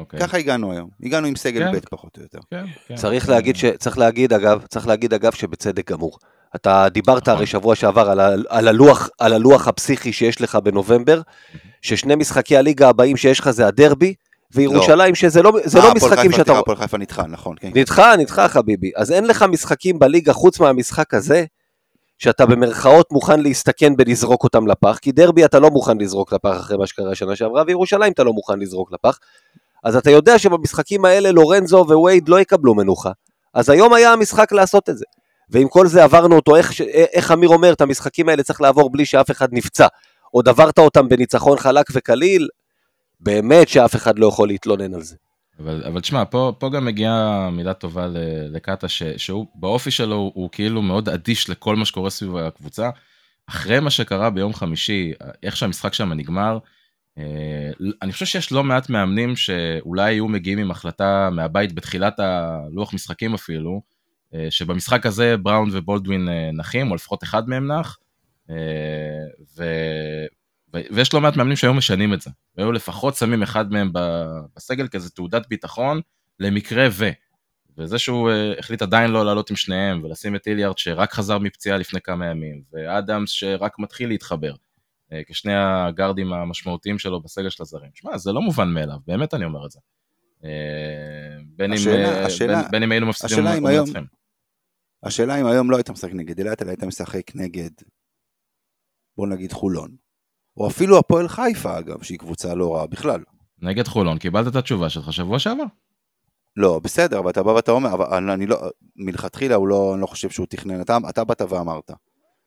אוקיי. ככה הגענו היום. הגענו עם סגל כן. ב' פחות או יותר. כן, כן. צריך להגיד, ש... צריך להגיד אגב, צריך להגיד אגב שבצדק גמור. אתה דיברת נכון. הרי שבוע שעבר על, ה... על, הלוח, על הלוח הפסיכי שיש לך בנובמבר, ששני משחקי הליגה הבאים שיש לך זה הדרבי, וירושלים שזה לא, זה אה, לא משחקים שאתה... הפועל חיפה נדחה, נכון, כן. נדחה, נדחה חביבי. אז אין לך משחקים בליגה חוץ מהמשחק הזה, שאתה במרכאות מוכן להסתכן בלזרוק אותם לפח, כי דרבי אתה לא מוכן לזרוק לפח אחרי מה שקרה שנה שעברה, וירושלים אתה לא מוכן לזרוק לפח. אז אתה יודע שבמשחקים האלה לורנזו ווייד לא יקבלו מנוחה. אז היום היה המשחק לעשות את זה. ועם כל זה עברנו אותו, איך, ש- איך אמיר אומר, את המשחקים האלה צריך לעבור בלי שאף אחד נפצע. עוד עברת אותם בניצחון חלק וקליל, באמת שאף אחד לא יכול להתלונן על זה. אבל, אבל תשמע, פה, פה גם מגיעה מילה טובה לקאטה, שהוא באופי שלו הוא, הוא כאילו מאוד אדיש לכל מה שקורה סביב הקבוצה. אחרי מה שקרה ביום חמישי, איך שהמשחק שם נגמר, אה, אני חושב שיש לא מעט מאמנים שאולי היו מגיעים עם החלטה מהבית בתחילת הלוח משחקים אפילו, אה, שבמשחק הזה בראון ובולדווין אה, נחים, או לפחות אחד מהם נח, ו... ויש לא מעט מאמנים שהיו משנים את זה, והיו לפחות שמים אחד מהם בסגל כזה תעודת ביטחון למקרה ו. וזה שהוא החליט עדיין לא לעלות עם שניהם ולשים את איליארד שרק חזר מפציעה לפני כמה ימים, ואדמס שרק מתחיל להתחבר. אה, כשני הגארדים המשמעותיים שלו בסגל של הזרים. שמע, זה לא מובן מאליו, באמת אני אומר את זה. אה, בין, השאלה, אם, השאלה, בין, בין אם היינו מפסידים או מנצחים. השאלה אם היום לא היית משחק נגד אילת, אלא היית משחק נגד, בוא נגיד חולון. או אפילו הפועל חיפה אגב, שהיא קבוצה לא רעה בכלל. נגד חולון, קיבלת את התשובה שלך שבוע שעבר. לא, בסדר, אבל אתה בא ואתה אומר, אבל אני לא, מלכתחילה הוא לא, אני לא חושב שהוא תכנן, אתה, אתה באת ואמרת.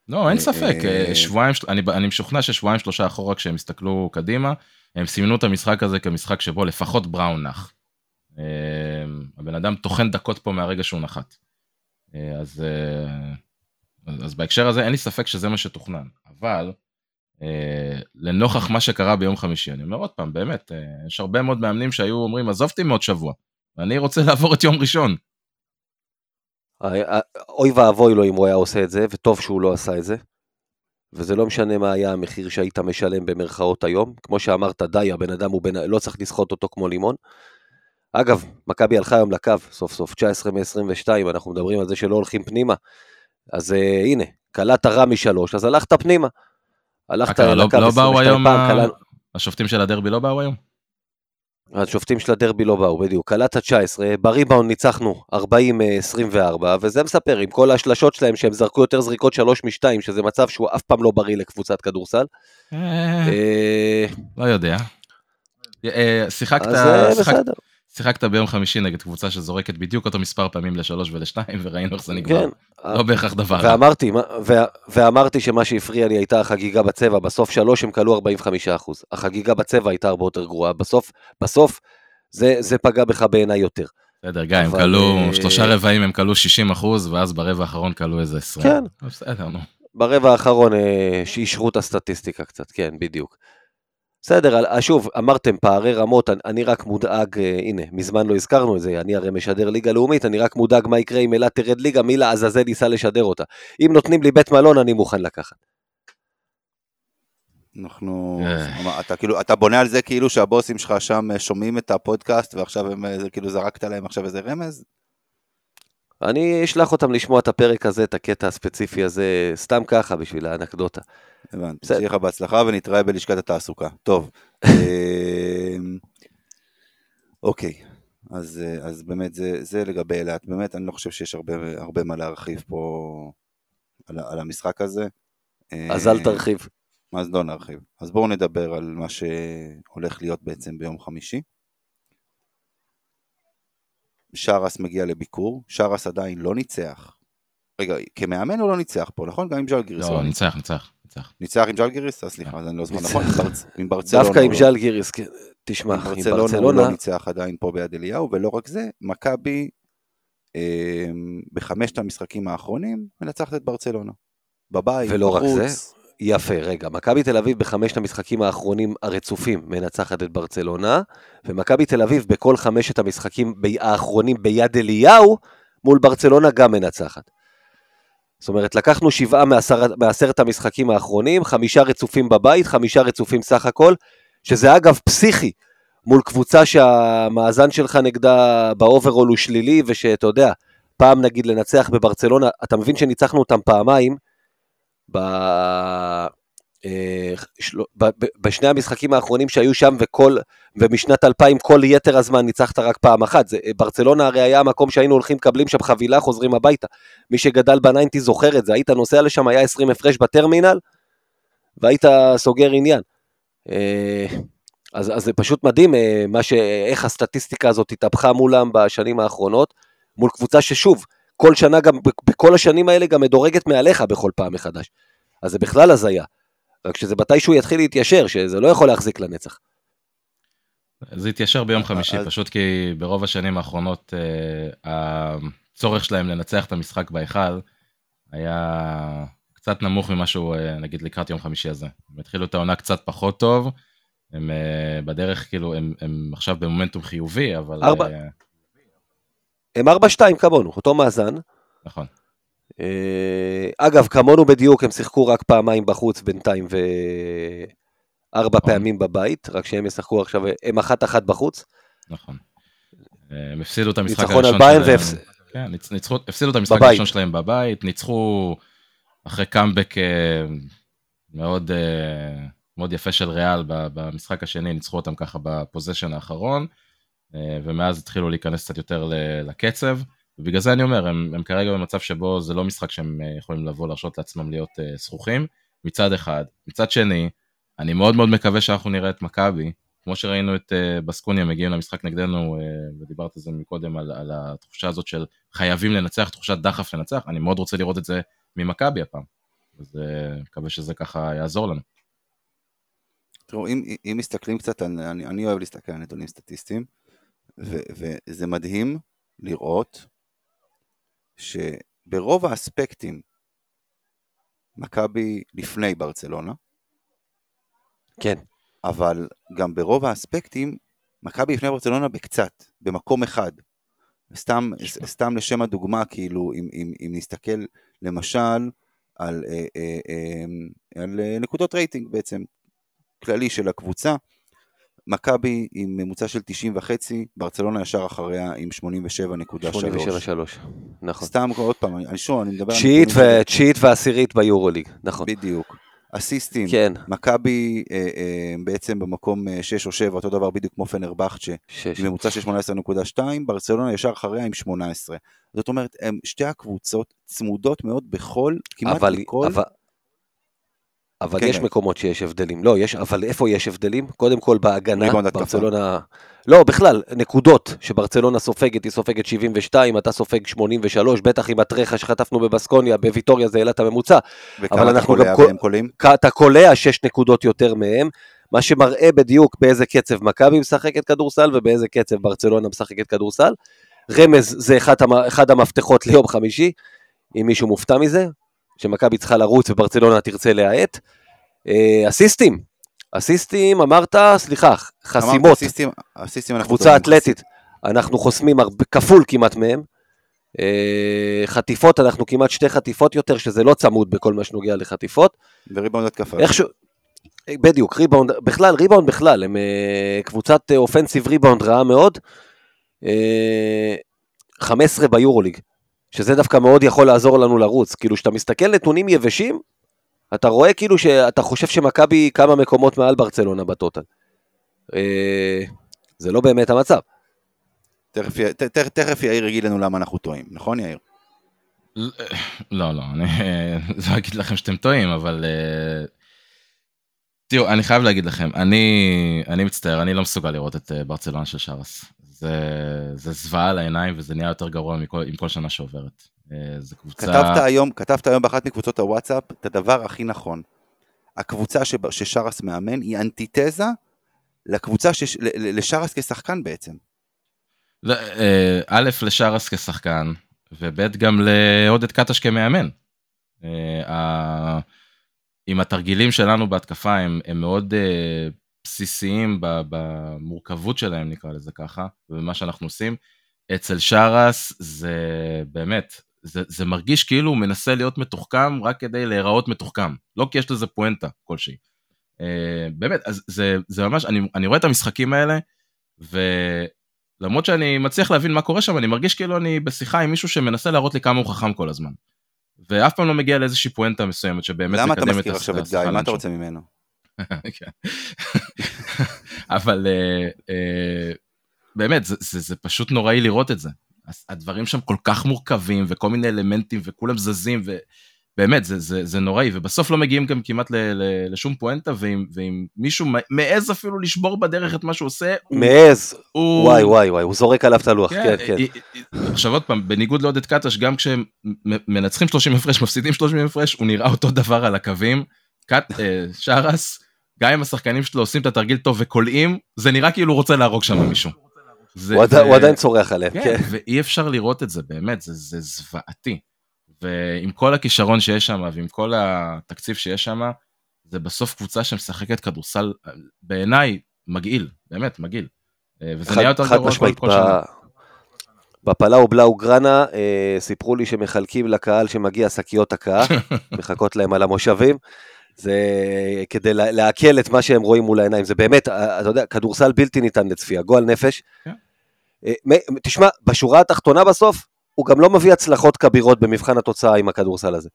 לא, אין ספק, אה, אה, שבועיים, אני, אני משוכנע ששבועיים שלושה אחורה כשהם הסתכלו קדימה, הם סימנו את המשחק הזה כמשחק שבו לפחות בראון נח. אה, הבן אדם טוחן דקות פה מהרגע שהוא נחת. אז, אז בהקשר הזה אין לי ספק שזה מה שתוכנן, אבל לנוכח מה שקרה ביום חמישי, אני אומר עוד פעם, באמת, יש הרבה מאוד מאמנים שהיו אומרים, עזוב אותי מעוד שבוע, ואני רוצה לעבור את יום ראשון. אוי ואבוי לו אם הוא היה עושה את זה, וטוב שהוא לא עשה את זה. וזה לא משנה מה היה המחיר שהיית משלם במרכאות היום. כמו שאמרת, די, הבן אדם הוא בן... לא צריך לסחוט אותו כמו לימון. אגב, מכבי הלכה היום לקו, סוף סוף, 19 מ-22, אנחנו מדברים על זה שלא הולכים פנימה. אז uh, הנה, קלעת רע משלוש, אז הלכת פנימה. הלכת לקו לא, לא באו היום, פעם, קלע... השופטים של הדרבי לא באו היום? השופטים של הדרבי לא באו, בדיוק. קלט ה-19, בריבאונד ניצחנו 40-24, וזה מספר, עם כל השלשות שלהם שהם זרקו יותר זריקות 3 מ-2, שזה מצב שהוא אף פעם לא בריא לקבוצת כדורסל. אה, אה, לא יודע. אה, שיחקת... שיחקת ביום חמישי נגד קבוצה שזורקת בדיוק אותו מספר פעמים לשלוש ולשתיים, וראינו איך זה נגמר. כן. לא בהכרח דבר. ואמרתי, ואמרתי שמה שהפריע לי הייתה החגיגה בצבע, בסוף שלוש הם כלו 45 החגיגה בצבע הייתה הרבה יותר גרועה, בסוף, בסוף, זה, זה פגע בך בעיניי יותר. בסדר, גיא, הם כלו, אה, שלושה רבעים הם כלו 60 אחוז, ואז ברבע האחרון כלו איזה 20. כן. בסדר, נו. ברבע האחרון אה, שאישרו את הסטטיסטיקה קצת, כן, בדיוק. בסדר, אה, שוב, אמרתם פערי רמות, אני רק מודאג, אה, הנה, מזמן לא הזכרנו את זה, אני הרי משדר ליגה לאומית, אני רק מודאג מה יקרה אם אילת תרד ליגה, מי לעזאזל ייסע לשדר אותה. אם נותנים לי בית מלון, אני מוכן לקחת. אנחנו, אה. אתה כאילו, אתה בונה על זה כאילו שהבוסים שלך שם שומעים את הפודקאסט ועכשיו הם, כאילו זרקת להם עכשיו איזה רמז? אני אשלח אותם לשמוע את הפרק הזה, את הקטע הספציפי הזה, סתם ככה בשביל האנקדוטה. הבנתי, שיהיה לך בהצלחה ונתראה בלשכת התעסוקה. טוב. אמ, אוקיי, אז, אז באמת זה, זה לגבי אילת. באמת, אני לא חושב שיש הרבה, הרבה מה להרחיב פה על, על המשחק הזה. אז אל תרחיב. אז לא נרחיב. אז בואו נדבר על מה שהולך להיות בעצם ביום חמישי. שרס מגיע לביקור, שרס עדיין לא ניצח. רגע, כמאמן הוא לא ניצח פה, נכון? גם עם ז'לגיריס. לא, ניצח, ניצח. ניצח. ניצח עם ז'לגיריס? סליחה, אז אני לא זוכר נכון, עם ברצלונה. דווקא עם ז'לגיריס, כן. תשמע, עם ברצלונה הוא לא ניצח עדיין פה ביד אליהו, ולא רק זה, מכבי אמ, בחמשת המשחקים האחרונים מנצחת את ברצלונה. בבית, ולא רק זה, יפה, רגע, מכבי תל אביב בחמשת המשחקים האחרונים הרצופים מנצחת את ברצלונה, ומכבי תל אביב בכל חמשת המשחקים האחרונים ביד אליהו, מול ברצלונה גם מנצחת. זאת אומרת, לקחנו שבעה מעשר, מעשרת המשחקים האחרונים, חמישה רצופים בבית, חמישה רצופים סך הכל, שזה אגב פסיכי, מול קבוצה שהמאזן שלך נגדה ב overall הוא שלילי, ושאתה יודע, פעם נגיד לנצח בברצלונה, אתה מבין שניצחנו אותם פעמיים, ב... אה, בשני המשחקים האחרונים שהיו שם וכל, ומשנת 2000 כל יתר הזמן ניצחת רק פעם אחת. זה, ברצלונה הרי היה המקום שהיינו הולכים, מקבלים שם חבילה, חוזרים הביתה. מי שגדל ב nineties זוכר את זה, היית נוסע לשם, היה 20 הפרש בטרמינל, והיית סוגר עניין. אה, אז, אז זה פשוט מדהים אה, ש, איך הסטטיסטיקה הזאת התהפכה מולם בשנים האחרונות, מול קבוצה ששוב, כל שנה גם, בכל השנים האלה גם מדורגת מעליך בכל פעם מחדש. אז זה בכלל הזיה. רק שזה מתישהו יתחיל להתיישר, שזה לא יכול להחזיק לנצח. זה התיישר ביום חמישי, פשוט כי ברוב השנים האחרונות אה, הצורך שלהם לנצח את המשחק בהיכל היה קצת נמוך ממה שהוא, אה, נגיד, לקראת יום חמישי הזה. הם התחילו את העונה קצת פחות טוב, הם אה, בדרך, כאילו, הם, הם עכשיו במומנטום חיובי, אבל... ארבע. אה, הם 4-2 כמונו, אותו מאזן. נכון. אה, אגב, כמונו בדיוק, הם שיחקו רק פעמיים בחוץ בינתיים וארבע נכון. פעמים בבית, רק שהם ישחקו עכשיו, הם אחת-אחת בחוץ. נכון. הם הפסידו את המשחק הראשון שלהם. והפס- כן, ניצ- ניצחו, הפסידו את המשחק בבית. הראשון שלהם בבית, ניצחו אחרי קאמבק אה, מאוד, אה, מאוד יפה של ריאל במשחק השני, ניצחו אותם ככה בפוזיישן האחרון, ומאז התחילו להיכנס קצת יותר לקצב, ובגלל זה אני אומר, הם, הם כרגע במצב שבו זה לא משחק שהם אה, יכולים לבוא להרשות לעצמם להיות אה, זכוכים, מצד אחד. מצד שני, אני מאוד מאוד מקווה שאנחנו נראה את מכבי, כמו שראינו את uh, בסקוניה מגיעים למשחק נגדנו, uh, ודיברת על זה מקודם, על, על התחושה הזאת של חייבים לנצח, תחושת דחף לנצח, אני מאוד רוצה לראות את זה ממכבי הפעם. אז uh, מקווה שזה ככה יעזור לנו. תראו, אם, אם מסתכלים קצת, אני, אני אוהב להסתכל על נתונים סטטיסטיים, ו, וזה מדהים לראות שברוב האספקטים מכבי לפני ברצלונה, כן. אבל גם ברוב האספקטים, מכבי לפני ברצלונה בקצת, במקום אחד. סתם, סתם לשם הדוגמה, כאילו, אם, אם, אם נסתכל למשל על, אה, אה, אה, על אה, נקודות רייטינג בעצם, כללי של הקבוצה, מכבי עם ממוצע של 90 וחצי, ברצלונה ישר אחריה עם 87.3. 87-3, נכון. סתם עוד פעם, אני שוב, אני מדבר תשיעית ו- תשיעית ועשירית ביורוליג, נכון. בדיוק. אסיסטים, כן, מכבי אה, אה, בעצם במקום 6 או 7, אותו דבר בדיוק כמו פנרבכצ'ה, ממוצע של 18.2, ברצלונה ישר אחריה עם 18. זאת אומרת, הם שתי הקבוצות צמודות מאוד בכל, כמעט אבל, בכל, אבל, אבל כן, יש כן. מקומות שיש הבדלים. לא, יש, אבל איפה יש הבדלים? קודם כל בהגנה. ברצלונה... לא, בכלל, נקודות שברצלונה סופגת, היא סופגת 72, אתה סופג 83, בטח עם הטרחה שחטפנו בבסקוניה, בוויטוריה זה העלה את הממוצע. וכמה אבל אתה אנחנו קולע גם כל- והם קולעים. אתה קולע 6 נקודות יותר מהם, מה שמראה בדיוק באיזה קצב מכבי משחקת כדורסל ובאיזה קצב ברצלונה משחקת כדורסל. רמז זה אחד המפתחות ליום חמישי, אם מישהו מופתע מזה, שמכבי צריכה לרוץ וברצלונה תרצה להאט. אה, אסיסטים, אסיסטים אמרת, סליחה, חסימות, אסיסטים, אסיסטים אנחנו קבוצה אתלטית, אנחנו חוסמים הרבה, כפול כמעט מהם. אה, חטיפות, אנחנו כמעט שתי חטיפות יותר, שזה לא צמוד בכל מה שנוגע לחטיפות. וריבאונד התקפה. איכשהו, בדיוק, ריבאונד, בכלל, ריבאונד בכלל, הם אה, קבוצת אה, offensive rebound רעה מאוד. אה, 15 ביורוליג, שזה דווקא מאוד יכול לעזור לנו לרוץ. כאילו, כשאתה מסתכל נתונים יבשים, אתה רואה כאילו שאתה חושב שמכבי כמה מקומות מעל ברצלונה ב total. אה, זה לא באמת המצב. תכף יאיר יגיד לנו למה אנחנו טועים, נכון יאיר? לא, לא, אני *laughs* לא אגיד לכם שאתם טועים, אבל... אה, תראו, אני חייב להגיד לכם, אני, אני מצטער, אני לא מסוגל לראות את אה, ברצלונה של שרס. זה, זה זוועה לעיניים וזה נהיה יותר גרוע מכל, עם כל שנה שעוברת. אה, זה קבוצה... כתבת היום, כתבת היום באחת מקבוצות הוואטסאפ את הדבר הכי נכון. הקבוצה שב- ששרס מאמן היא אנטיתזה לקבוצה, שש- לשרס כשחקן בעצם. לא, אה, א', לשרס כשחקן, וב', גם לעודד קטש כמאמן. אה, עם התרגילים שלנו בהתקפה הם, הם מאוד בסיסיים במורכבות שלהם, נקרא לזה ככה, ובמה שאנחנו עושים. אצל שרס זה באמת, זה, זה מרגיש כאילו הוא מנסה להיות מתוחכם רק כדי להיראות מתוחכם, לא כי יש לזה פואנטה כלשהי. אה, באמת, אז זה, זה ממש, אני, אני רואה את המשחקים האלה, ולמרות שאני מצליח להבין מה קורה שם, אני מרגיש כאילו אני בשיחה עם מישהו שמנסה להראות לי כמה הוא חכם כל הזמן. ואף פעם לא מגיע לאיזושהי פואנטה מסוימת שבאמת למה אתה מקדמת מזכיר עכשיו את גיא? מה אתה. רוצה ממנו? כן. אבל אה, אה, באמת, זה, זה, זה פשוט נוראי לראות את זה. הדברים שם כל כך מורכבים, וכל מיני אלמנטים, וכולם זזים, ובאמת, זה, זה, זה נוראי, ובסוף לא מגיעים גם כמעט ל, ל, לשום פואנטה, ואם, ואם מישהו מעז אפילו לשבור בדרך את מה שהוא עושה. מעז, הוא... וואי וואי וואי, הוא זורק עליו את הלוח, כן, כן. אה, אה, עכשיו עוד פעם, בניגוד לעודד קטש, גם כשהם מנצחים 30 הפרש, מפסידים 30 הפרש, הוא נראה אותו דבר על הקווים. קט, אה, שרס, גם אם השחקנים שלו עושים את התרגיל טוב וקולעים, זה נראה כאילו הוא רוצה להרוג שם מישהו. זה- הוא עדי- זה- הוא עדיין צורח עליהם, כן, כן. ואי אפשר לראות את זה, באמת, זה, זה זוועתי. ועם כל הכישרון שיש שם, ועם כל התקציב שיש שם, זה בסוף קבוצה שמשחקת כדורסל, בעיניי, מגעיל, באמת, מגעיל. אה, וזה נהיה יותר גרוע כל שנה. בפלאו בלאו גרנה אה, סיפרו לי שמחלקים לקהל שמגיע שקיות הקאה, *laughs* מחכות להם על המושבים. זה כדי לעכל את מה שהם רואים מול העיניים, זה באמת, אה, אתה יודע, כדורסל בלתי ניתן לצפייה, גועל נפש. כן. אה, תשמע, בשורה התחתונה בסוף, הוא גם לא מביא הצלחות כבירות במבחן התוצאה עם הכדורסל הזה.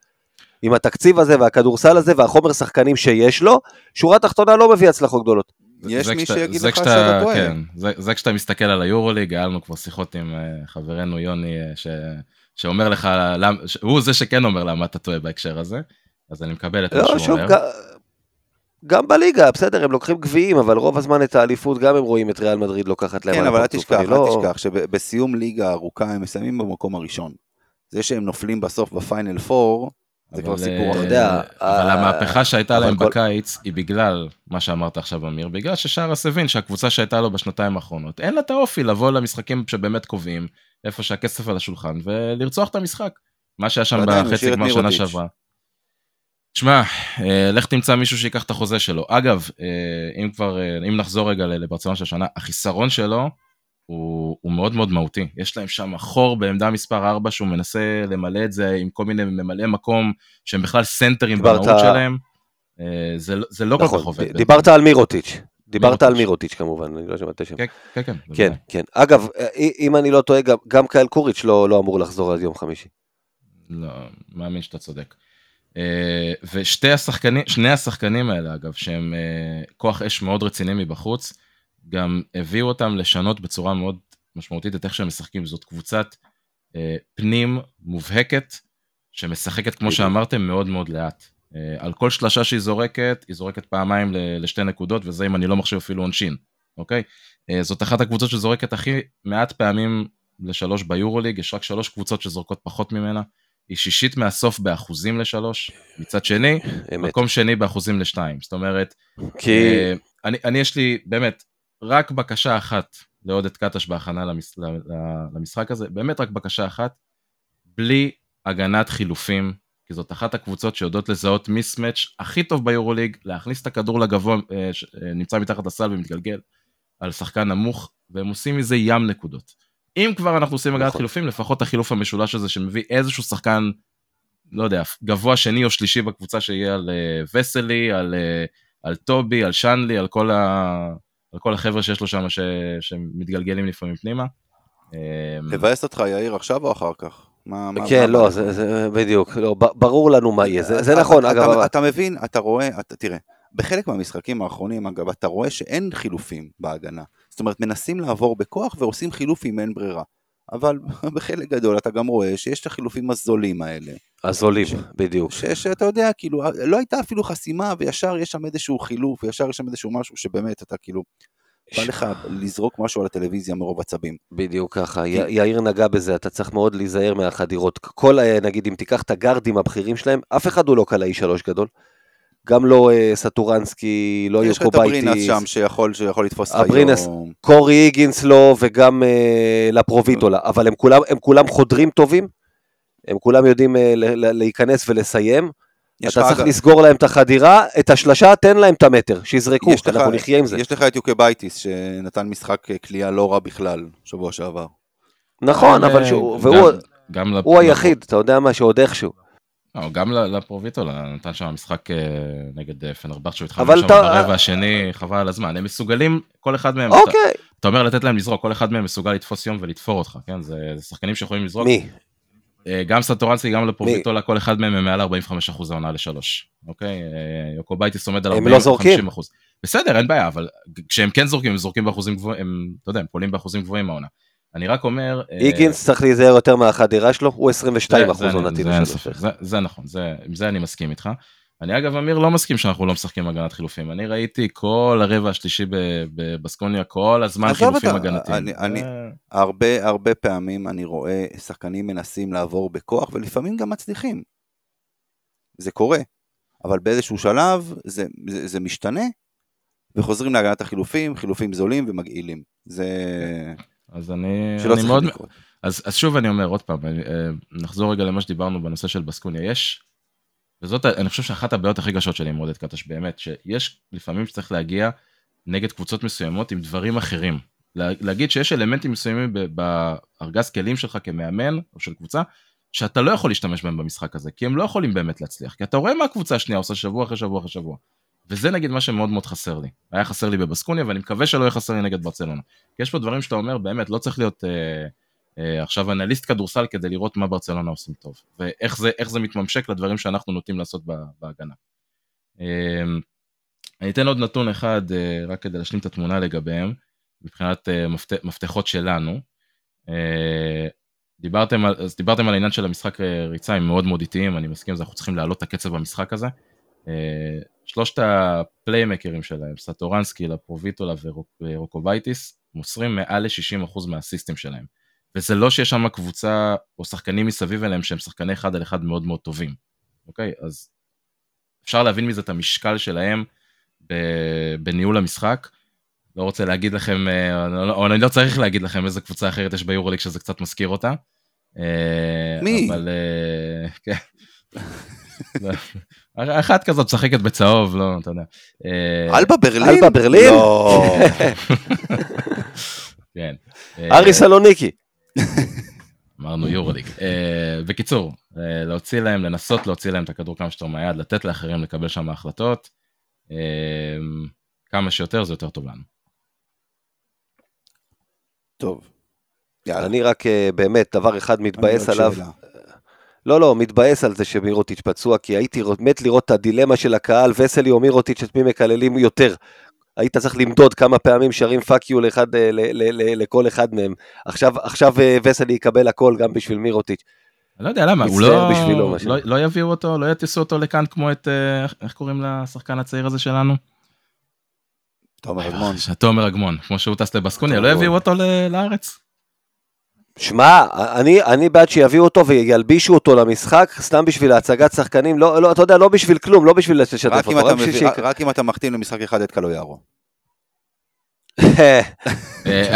עם התקציב הזה והכדורסל הזה והחומר שחקנים שיש לו, שורה תחתונה לא מביא הצלחות גדולות. יש מי שיגיד לך שאתה טועה. כן, זה, זה כשאתה מסתכל על היורוליג, היה לנו כבר שיחות עם אה, חברנו יוני, ש, שאומר לך, למ, הוא זה שכן אומר למה אתה טועה בהקשר הזה, אז אני מקבל את מה לא, שהוא שוב, אומר. גם, גם בליגה, בסדר, הם לוקחים גביעים, אבל רוב הזמן את האליפות גם הם רואים את ריאל מדריד לוקחת להם כן, על אבל אל תשכח, אל לא- תשכח שבסיום ליגה ארוכה הם מסיימים במקום הראשון. זה שהם נופלים בסוף בפיינל 4, זה כבר סיפור אה, אחר. יודע, אבל אה, המהפכה שהייתה להם בקיץ היא בגלל מה שאמרת עכשיו אמיר, בגלל ששרס הבין שהקבוצה שהייתה לו בשנתיים האחרונות, אין לה את האופי לבוא למשחקים שבאמת קובעים, איפה שהכסף על השולחן, ולרצוח את המשחק. מה שהיה שם בחצי גמר שנה. שעברה. שמע, אה, לך תמצא מישהו שיקח את החוזה שלו. אגב, אה, אם כבר, אה, אם נחזור רגע לברצלונה של השנה, החיסרון שלו הוא, הוא מאוד מאוד מהותי. יש להם שם חור בעמדה מספר 4 שהוא מנסה למלא את זה עם כל מיני ממלאי מקום שהם בכלל סנטרים דיברת- במהות שלהם. אה, זה, לא- זה לא כל כך נכון, עובד. דיברת על מירוטיץ', דיברת מירוטיץ'. על מירוטיץ' כמובן, אני לא שמעתי שם. כן, כן, כן. כן. כן. אגב, אם אני לא טועה, גם- גם קייל קוריץ' לא לא אמור לחזור עד יום חמישי. לא, מאמין שאתה צודק. אה, ושתי השחקנים, השחקנים האלה אגב, שהם אה, כוח אש מאוד רציני מבחוץ, גם הביאו אותם לשנות בצורה מאוד משמעותית את איך שהם משחקים. זאת קבוצת אה, פנים מובהקת, שמשחקת, כמו. שאמרתם, מאוד מאוד לאט. על כל שלשה שהיא זורקת, היא זורקת פעמיים לשתי נקודות, וזה אם אני לא מחשיב אפילו עונשין, אוקיי? זאת אחת הקבוצות שזורקת הכי מעט פעמים לשלוש ביורוליג, יש רק שלוש קבוצות שזורקות פחות ממנה. היא שישית מהסוף באחוזים לשלוש, מצד שני, אמת. מקום שני באחוזים לשתיים. זאת אומרת, כי... אה, אני, אני יש לי באמת רק בקשה אחת לעודד קטש בהכנה למש, למשחק הזה, באמת רק בקשה אחת, בלי הגנת חילופים, כי זאת אחת הקבוצות שיודעות לזהות מיסמץ' הכי טוב ביורוליג, להכניס את הכדור לגבוה, אה, שנמצא מתחת לסל ומתגלגל על שחקן נמוך, והם עושים מזה ים נקודות. אם כבר אנחנו עושים הגנת נכון. חילופים, לפחות החילוף המשולש הזה שמביא איזשהו שחקן, לא יודע, גבוה שני או שלישי בקבוצה שיהיה על אה, וסלי, על, אה, על טובי, על שנלי, על כל, ה... על כל החבר'ה שיש לו שם ש... שמתגלגלים לפעמים פנימה. אה, לבאס אותך יאיר עכשיו או אחר כך? מה- מה- כן, מה- לא, מה- זה זה- בדיוק, לא, ברור לנו מה יהיה, זה זה אתה- נכון, אתה- אגב, אתה- מבין, אתה רואה, אתה- תראה, בחלק מהמשחקים האחרונים, אגב, אתה רואה שאין חילופים בהגנה. זאת אומרת, מנסים לעבור בכוח ועושים חילוף אם אין ברירה. אבל *laughs* בחלק גדול אתה גם רואה שיש את החילופים הזולים האלה. הזולים, בדיוק. ש- שאתה יודע, כאילו, לא הייתה אפילו חסימה וישר יש שם איזשהו חילוף, וישר יש שם איזשהו משהו שבאמת אתה כאילו, בא לך לזרוק משהו על הטלוויזיה מרוב עצבים. בדיוק ככה, י- יאיר נגע בזה, אתה צריך מאוד להיזהר מהחדירות. כל, נגיד, אם תיקח את הגארדים הבכירים שלהם, אף אחד הוא לא קלעי שלוש גדול. גם לא אה, סטורנסקי, לא יש לך את הברינס שם שיכול שיכול לתפוס לך הברינס. יום. קורי היגינס לא, וגם אה, לפרוביטולה, אבל הם כולם, הם כולם חודרים טובים, הם כולם יודעים אה, ל- ל- להיכנס ולסיים. יש אתה לך, צריך אגב, לסגור להם את החדירה, את השלשה, תן להם את המטר, שיזרקו, יש לך- אנחנו נחיה עם זה. יש לך את יוקבייטיס שנתן משחק קליעה לא רע בכלל שבוע שעבר. נכון, אבל אה, שהוא, גם- והוא גם לפ- הוא היחיד, אתה יודע מה, שעוד איכשהו. לא, גם ל- לפרוביטולה נתן שם משחק אה, נגד אה, פנרבחצ'ה שהוא התחלנו שם אתה- ברבע השני, חבל על הזמן. הם מסוגלים, כל אחד מהם, אתה- אוקיי, אתה אומר לתת להם לזרוק, כל אחד מהם מסוגל לתפוס יום ולתפור אותך, כן? זה זה שחקנים שיכולים לזרוק. מי? אה, גם סטורנסקי, גם לפרוביטולה, כל אחד מהם הם מעל 45% העונה לשלוש, אוקיי? יוקובייטיס עומד על הם 40 לא זורקים. 50%. בסדר, אין בעיה, אבל כשהם כן זורקים, הם זורקים באחוזים גבוהים, הם, אתה יודע, הם פועלים באחוזים גבוהים העונה. אני רק אומר... אה, היגינס צריך להיזהר יותר מהחדירה שלו, הוא 22 זה- אחוז עונתי לשלוש. זה- נכון, עם זה אני מסכים איתך. אני אגב, אמיר, לא מסכים שאנחנו לא משחקים הגנת חילופים. אני ראיתי כל הרבע השלישי בבסקוניה, כל הזמן חילופים הגנתיים. אני- אני- אה, הרבה הרבה פעמים אני רואה שחקנים מנסים לעבור בכוח ולפעמים גם מצליחים. זה קורה, אבל באיזשהו שלב זה, זה, זה משתנה וחוזרים להגנת החילופים, חילופים זולים ומגעילים. זה אז אני שלא אני מאוד... לקרות. אז אז שוב אני אומר עוד פעם, אה, נחזור רגע למה שדיברנו בנושא של בסקוניה. יש וזאת, אני חושב שאחת הבעיות הכי קשות שלי עם עודד קטש באמת, שיש לפעמים שצריך להגיע נגד קבוצות מסוימות עם דברים אחרים. לה- להגיד שיש אלמנטים מסוימים בארגז כלים שלך כמאמן או של קבוצה, שאתה לא יכול להשתמש בהם במשחק הזה, כי הם לא יכולים באמת להצליח, כי אתה רואה מה הקבוצה השנייה עושה שבוע אחרי שבוע אחרי שבוע. וזה נגיד מה שמאוד מאוד חסר לי. היה חסר לי בבסקוניה, ואני מקווה שלא יהיה חסר לי נגד ברצלונה. כי יש פה דברים שאתה אומר, באמת, לא צריך להיות אה, אה, עכשיו אנליסט כדורסל כדי לראות מה ברצלונה עושים טוב, ואיך זה, זה מתממשק לדברים שאנחנו נוטים לעשות בהגנה. אה, אני אתן עוד נתון אחד, אה, רק כדי להשלים את התמונה לגביהם, מבחינת אה, מפת, מפתחות שלנו. אה, דיברתם על, אז דיברתם על העניין של המשחק אה, ריצה, הם מאוד מאוד איטיים, אני מסכים, אנחנו צריכים להעלות את הקצב במשחק הזה. שלושת הפליימקרים שלהם, סטורנסקי, לפרוביטולה ויוקובייטיס, מוסרים מעל ל-60% מהאסיסטים שלהם. וזה לא שיש שם קבוצה או שחקנים מסביב אליהם שהם שחקני אחד על אחד מאוד מאוד טובים, אוקיי? אז אפשר להבין מזה את המשקל שלהם בניהול המשחק. לא רוצה להגיד לכם, אה, או אני לא צריך להגיד לכם איזה קבוצה אחרת יש ביורוליג שזה קצת מזכיר אותה. אה, מי? אבל אה, כן. *laughs* אחת כזאת משחקת בצהוב, לא, אתה יודע. אה, אלבה ברלין? אלבה ברלין? לא. *laughs* כן. אה, ארי סלוניקי. אמרנו יורוליג. אה, בקיצור, להוציא להם, לנסות להוציא להם את הכדור כמה שיותר מהיד, לתת לאחרים לקבל שם החלטות. אה, כמה שיותר זה יותר טוב לנו. טוב. יאללה. אני רק באמת דבר אחד מתבאס עליו. לא, לא, מתבאס על זה שמירוטיץ' פצוע, כי הייתי מת לראות את הדילמה של הקהל, וסלי או מירוטיץ', את מי מקללים יותר. היית צריך למדוד כמה פעמים שרים fuck you לאחד, ל- ל- ל- ל- לכל אחד מהם. עכשיו, עכשיו אה, וסלי יקבל הכל גם בשביל מירוטיץ'. אני לא יודע למה, הוא לא, בשבילו, לא. לא יביאו אותו, לא יטיסו אותו לכאן כמו את, אה, איך- קוראים לשחקן הצעיר הזה שלנו? תומר אדמון. תומר אגמון, כמו שהוא טס לבסקוניה, לא אגמון. יביאו אותו לארץ? שמע, אני, אני בעד שיביאו אותו וילבישו אותו למשחק, סתם בשביל הצגת שחקנים, לא, לא, אתה יודע, לא בשביל כלום, לא בשביל לשתף אותו, רק מביא- שיקרה. רק אם אתה מחתים למשחק אחד את קלויארו. *laughs* אה,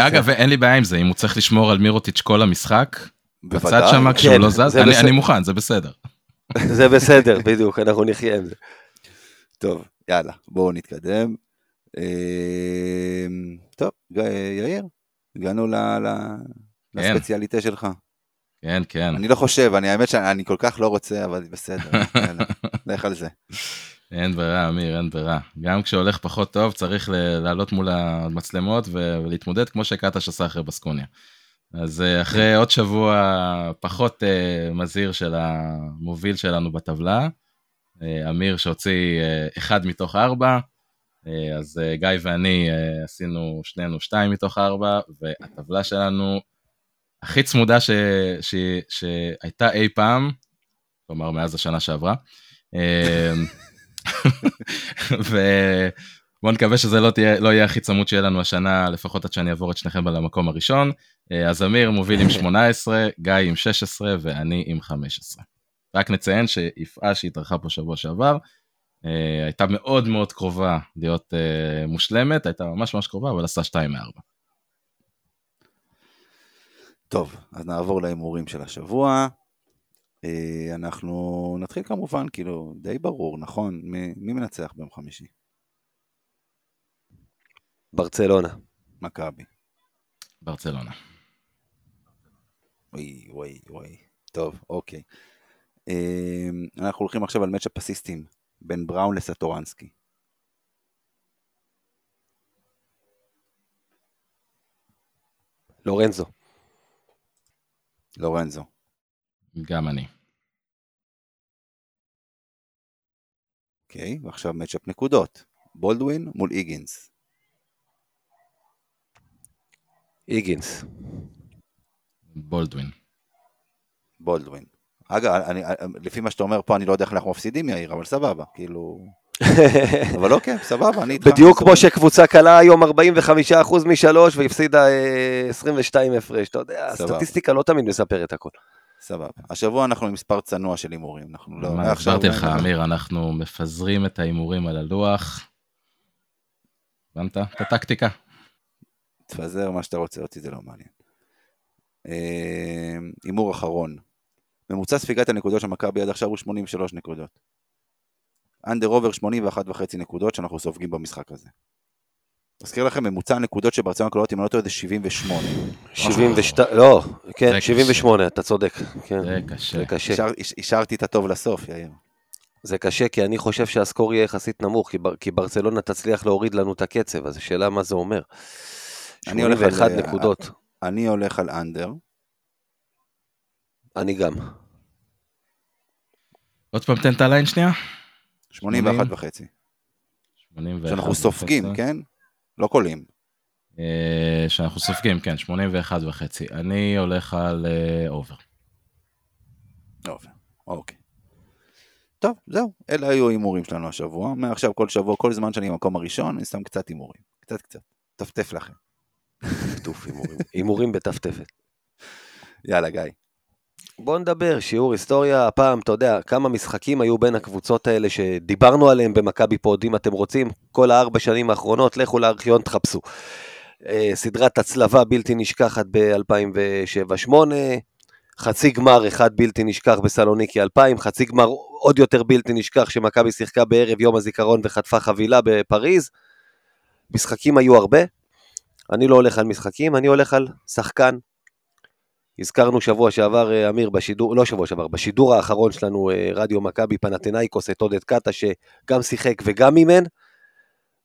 אגב, אין לי בעיה עם זה, אם הוא צריך לשמור על מירוטיץ' כל המשחק, בצד. שם כשהוא כן, לא זז, אני- בסדר. אני מוכן, זה בסדר. *laughs* זה בסדר, בדיוק, אנחנו נחיה עם זה. טוב, יאללה, בואו נתקדם. אמ, טוב, ג- יאיר, הגענו כן. לספציאליטה שלך. כן, כן. אני לא חושב, אני האמת שאני כל כך לא רוצה, אבל בסדר, יאללה, *laughs* לך על זה. אין ברירה, אמיר, אין ברירה. גם כשהולך פחות טוב, צריך ל- לעלות מול המצלמות ולהתמודד כמו שקטש עשה אחרי בסקוניה. אז אה, אחרי עוד שבוע פחות אה, מזהיר של המוביל שלנו בטבלה, אה, אמיר שהוציא אה, אחד מתוך ארבע, אה, אז אה, גיא ואני אה, עשינו שנינו שתיים מתוך ארבע, והטבלה שלנו הכי צמודה ש... ש... שהייתה אי פעם, כלומר מאז השנה שעברה. *laughs* אה, ובואו נקווה שזה לא, תהיה, לא יהיה הכי צמוד שיהיה לנו השנה, לפחות עד שאני אעבור את שניכם למקום הראשון. אה, אז אמיר מוביל עם 18, גיא עם 16 ואני עם 15. רק נציין שיפעה שהתארחה פה שבוע שעבר, אה, הייתה מאוד מאוד קרובה להיות אה, מושלמת, הייתה ממש ממש קרובה, אבל עשה 2 מ-4. טוב, אז נעבור להימורים של השבוע. אה, אנחנו נתחיל כמובן, כאילו, די ברור, נכון? מי, מי מנצח ביום חמישי? ברצלונה. מכבי. ברצלונה. וואי, וואי, וואי. טוב, אוקיי. אה, אנחנו הולכים עכשיו על מצ'אפ אסיסטים בין בראון לסטורנסקי. לורנזו. לורנזו. גם אני. אוקיי, ועכשיו מצ'אפ נקודות. בולדווין מול איגינס. איגינס. בולדווין. בולדווין. אגב, אני, לפי מה שאתה אומר פה, אני לא יודע איך אנחנו מפסידים, יאיר, אבל סבבה, כאילו... *laughs* אבל אוקיי, סבבה, אני איתך. בדיוק כמו שקבוצה קלה היום 45% משלוש והפסידה אה, 22 הפרש, אתה יודע. הסטטיסטיקה לא תמיד מספרת הכל. סבבה. השבוע אנחנו עם מספר צנוע של הימורים, אנחנו לא... מה, הסברתי לך, אמיר, אנחנו מפזרים את ההימורים על הלוח. הבנת? את הטקטיקה. תפזר מה שאתה רוצה, אותי זה לא מעניין. אה, הימור אחרון. ממוצע ספיגת הנקודות של מכבי עד עכשיו הוא 83 נקודות. אנדר עובר 81 וחצי נקודות שאנחנו סופגים במשחק הזה. מזכיר לכם, ממוצע הנקודות שברצלונה קולות, אם אני לא טועה, זה 78. 72, לא, כן, זה 78, אתה צודק. כן, זה קשה. השארתי את הטוב לסוף, יאיר. זה קשה, כי אני חושב שהסקור יהיה יחסית נמוך, כי, בר, כי ברצלונה תצליח להוריד לנו את הקצב, אז השאלה מה זה אומר. אני הולך על, 81 אה, נקודות, אני הולך על אנדר. אני גם. עוד פעם תן את ה line שנייה. 81 וחצי. 81 שאנחנו סופגים, וחצי. כן? לא קולים. אה, שאנחנו סופגים, כן, 81 וחצי. אני הולך על אה, over. טוב, אוקיי. טוב, זהו, אלה היו ההימורים שלנו השבוע. מעכשיו כל שבוע, כל זמן שאני במקום הראשון, אני שם קצת הימורים. קצת קצת. טפטף לכם. טוף הימורים. הימורים בטפטפת. יאללה, גיא. בוא נדבר, שיעור היסטוריה, הפעם, אתה יודע, כמה משחקים היו בין הקבוצות האלה שדיברנו עליהם במכבי פוד, אם אתם רוצים, כל הארבע שנים האחרונות, לכו לארכיון, תחפשו. אה, סדרת הצלבה בלתי נשכחת ב-2007-2008, חצי גמר אחד בלתי נשכח בסלוניקי 2000, חצי גמר עוד יותר בלתי נשכח שמכבי שיחקה בערב יום הזיכרון וחטפה חבילה בפריז. משחקים היו הרבה, אני לא הולך על משחקים, אני הולך על שחקן הזכרנו שבוע שעבר, אה, אמיר, בשידור, לא שבוע שעבר, בשידור האחרון שלנו, אה, רדיו מכבי פנתנאיקוס, את עודד קאטה, שגם שיחק וגם אימן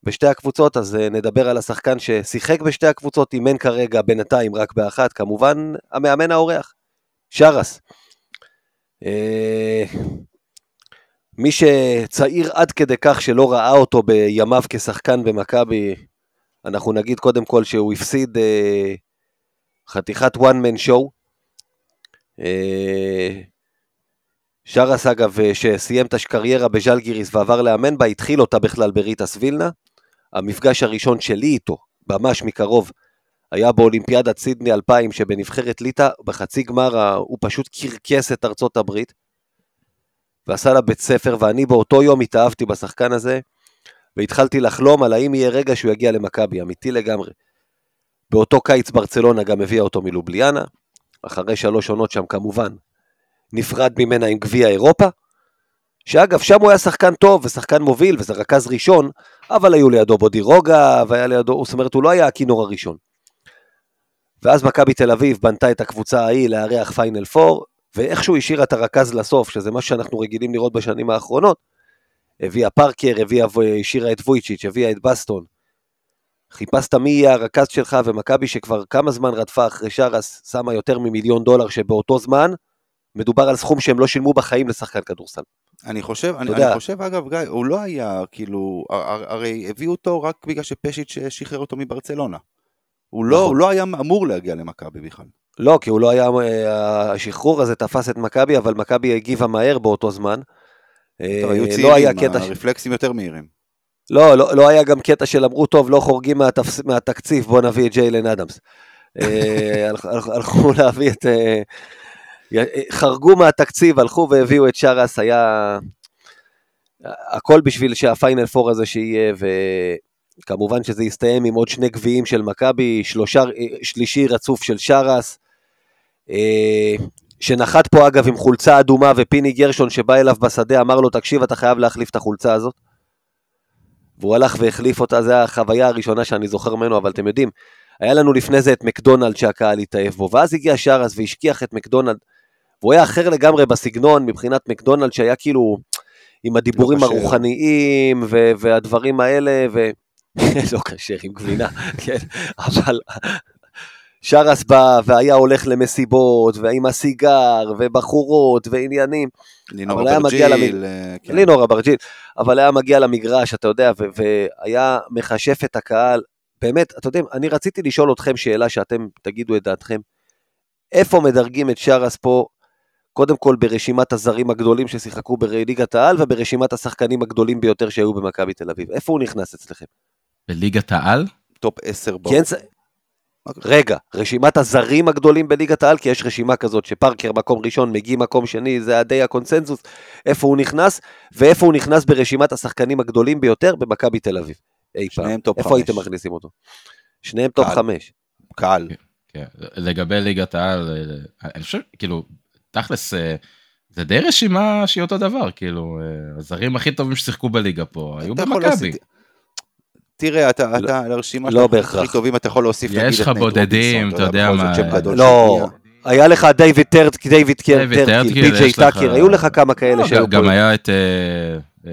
בשתי הקבוצות, אז אה, נדבר על השחקן ששיחק בשתי הקבוצות, אימן כרגע בינתיים רק באחת, כמובן, המאמן האורח, שרס. מי שצעיר עד כדי כך שלא ראה אותו בימיו כשחקן במכבי, אנחנו נגיד קודם כל שהוא הפסיד אה, חתיכת one man show. אה, שרס אגב, אה, שסיים את הקריירה בז'לגיריס ועבר לאמן בה, התחיל אותה בכלל בריטס וילנה. המפגש הראשון שלי איתו, ממש מקרוב, היה באולימפיאדת סידני 2000 שבנבחרת ליטא, בחצי גמר הוא פשוט קרקס את ארצות הברית. ועשה לה בית ספר, ואני באותו יום התאהבתי בשחקן הזה, והתחלתי לחלום על האם יהיה רגע שהוא יגיע למכבי, אמיתי לגמרי. באותו קיץ ברצלונה גם הביאה אותו מלובליאנה, אחרי שלוש עונות שם כמובן, נפרד ממנה עם גביע אירופה, שאגב, שם הוא היה שחקן טוב ושחקן מוביל וזה רכז ראשון, אבל היו לידו בודי רוגה, והיה לידו, זאת אומרת, הוא לא היה הכינור הראשון. ואז מכבי תל אביב בנתה את הקבוצה ההיא לארח פיינל פור, ואיכשהו השאירה את הרכז לסוף, שזה מה שאנחנו רגילים לראות בשנים האחרונות. הביאה פארקר, הביאה, השאירה את וויצ'יץ', הביאה את בסטון. חיפשת מי יהיה הרכז שלך, ומכבי שכבר כמה זמן רדפה אחרי שרס, שמה יותר ממיליון דולר, שבאותו זמן מדובר על סכום שהם לא שילמו בחיים לשחקן כדורסל. אני חושב, אני. אני חושב אגב, גיא, הוא לא היה, כאילו, הר- הר- הרי הביאו אותו רק בגלל שפשיץ' שחרר אותו מברצלונה. הוא לא, נכון. הוא לא היה אמור להגיע למכבי בכלל. לא, כי הוא לא היה, אה, השחרור הזה תפס את מכבי, אבל מכבי הגיבה מהר באותו זמן. אה, טוב, היו לא צעירים, הרפלקסים יותר מהירים. לא, לא, לא היה גם קטע של אמרו, טוב, לא חורגים מהתפס, מהתקציב, בוא נביא את ג'יילן אדמס. אה, *laughs* הלכ- הלכ- הלכו *laughs* להביא את... אה, י- חרגו מהתקציב, הלכו והביאו את שרס, היה... הכל בשביל שהפיינל פור הזה שיהיה, וכמובן שזה יסתיים עם עוד שני גביעים של מכבי, שלושה, שלישי רצוף של שרס, אה, שנחת פה אגב עם חולצה אדומה ופיני גרשון שבא אליו בשדה אמר לו, תקשיב, אתה חייב להחליף את החולצה הזאת. והוא הלך והחליף אותה, זו החוויה הראשונה שאני זוכר ממנו, אבל אתם יודעים, היה לנו לפני זה את מקדונלד שהקהל התאהב בו, ואז הגיע שרס והשכיח את מקדונלד, והוא היה אחר לגמרי בסגנון מבחינת מקדונלד, שהיה כאילו עם הדיבורים לא. הרוחניים ו- והדברים האלה, ו... *laughs* לא כשר עם גבינה, *laughs* כן, אבל שרס בא והיה הולך למסיבות, ועם הסיגר, ובחורות, ועניינים. לינור אבל היה מגיע אברג'יל, אה, כן. לינור אברג'יל, אבל היה מגיע למגרש, אתה יודע, ו- והיה מכשף את הקהל. באמת, אתה יודע, אני רציתי לשאול אתכם שאלה שאתם תגידו את דעתכם. איפה מדרגים את שרס פה, קודם כל ברשימת הזרים הגדולים ששיחקו בליגת העל, וברשימת השחקנים הגדולים ביותר שהיו במכבי תל אביב? איפה הוא נכנס אצלכם? בליגת העל? טופ 10 כי בעולם. רגע, רשימת הזרים הגדולים בליגת העל, כי יש רשימה כזאת שפארקר מקום ראשון, מגי מקום שני, זה די הקונסנזוס, איפה הוא נכנס, ואיפה הוא נכנס ברשימת השחקנים הגדולים ביותר במכבי תל אביב. אי פעם. top איפה חמש. הייתם מכניסים אותו? שניהם top קל. חמש. קהל. כן. לגבי ליגת העל, אה, אני חושב, כאילו, תכלס, אה, זה די רשימה שהיא אותו דבר, כאילו, אה, הזרים הכי טובים ששיחקו בליגה פה היו במכבי. תראה, אתה, אתה, לרשימה לא שלך בהכרח. הכי טובים, אתה יכול להוסיף, יש לך בודדים, אתה יודע מה, לא. היה לך דיוויד טרט, דיוויד טרטקיל, לך- טאקר, היו לך כמה כאלה לא, שהיו גם. היה את... אה, אה,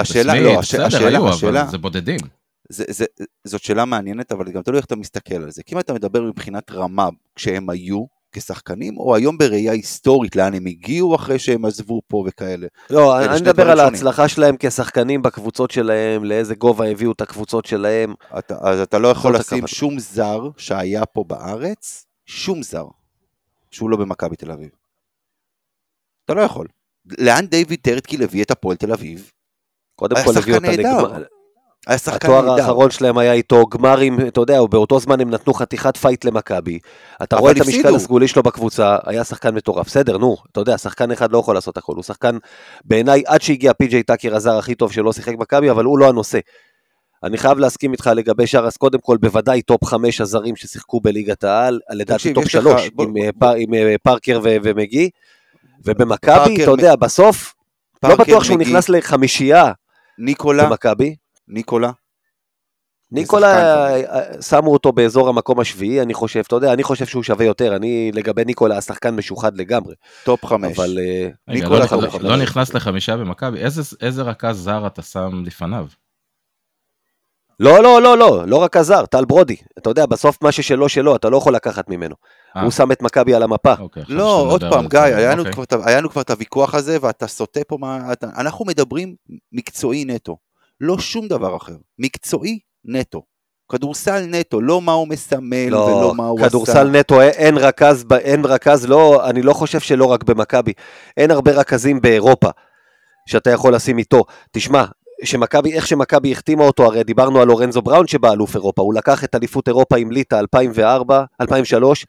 השאלה- סמית, לא, בסדר, השאלה- היו, השאלה- אבל זה בודדים. זה, זה, זאת שאלה מעניינת, אבל גם תלוי איך אתה מסתכל על זה. כי אם אתה מדבר מבחינת רמה כשהם היו כשחקנים, או היום בראייה היסטורית, לאן הם הגיעו אחרי שהם עזבו פה וכאלה. לא, אני מדבר על. ההצלחה שלהם כשחקנים בקבוצות שלהם, לאיזה גובה הביאו את הקבוצות שלהם. אתה, אז אתה לא יכול לשים הכוונה. שום זר שהיה פה בארץ, שום זר, שהוא לא במכבי תל אביב. אתה לא יכול. לאן דיוויד טרטקיל הביא את הפועל תל אביב? קודם כל הביאו אותה נהדר. לגמר. היה שחקן התואר נהדר. האחרון שלהם היה איתו גמרים, אתה יודע, באותו זמן הם נתנו חתיכת פייט למכבי. אתה רואה את המשקל. הסגולי שלו בקבוצה, היה שחקן מטורף. בסדר, נו, אתה יודע, שחקן אחד לא יכול לעשות הכל. הוא שחקן, בעיניי, עד שהגיע פי.ג'יי טאקר הזר הכי טוב שלא שיחק מכבי, אבל הוא לא הנושא. אני חייב להסכים איתך לגבי אז קודם כל, בוודאי top חמש הזרים ששיחקו בליגת העל, לדעתי top שלוש, בוא- עם, בוא- אה, עם אה, פארקר ו- ומגי. ובמכבי, אתה יודע, בסוף, לא בטוח שהוא מגי, נכנס לחמישייה ניקולה, במכבי. ניקולה. ניקולה, שחקן אה, שמו אותו באזור המקום השביעי, אני חושב, אתה יודע, אני חושב שהוא שווה יותר, אני לגבי ניקולה, השחקן משוחד לגמרי, top חמש. אבל אה, רגע, ניקולה לא- טוב, לא- חמש. לא נכנס לחמישה במכבי, איזה- איזה רכז זר אתה שם לפניו? לא, לא, לא, לא, לא רק הזר, טל ברודי, אתה יודע, בסוף מה ששלו שלו, אתה לא יכול לקחת ממנו, אה. הוא שם את מכבי על המפה, אוקיי, עכשיו לא, עוד פעם, גיא, היה לנו אוקיי. כבר את הוויכוח הזה, ואתה סוטה פה מה... אתה- אנחנו מדברים מקצועי נטו, לא שום דבר אחר. מקצועי נטו. כדורסל נטו, לא מה הוא מסמל לא, ולא מה הוא עשה. כדורסל נטו, אין- רכז, אין רכז, לא, אני לא חושב שלא רק במכבי, אין הרבה רכזים באירופה שאתה יכול לשים איתו. תשמע, שמכבי, איך שמכבי החתימה אותו, הרי דיברנו על לורנזו בראון שבא אלוף אירופה, הוא לקח את אליפות אירופה עם ליטא 2004, 2003,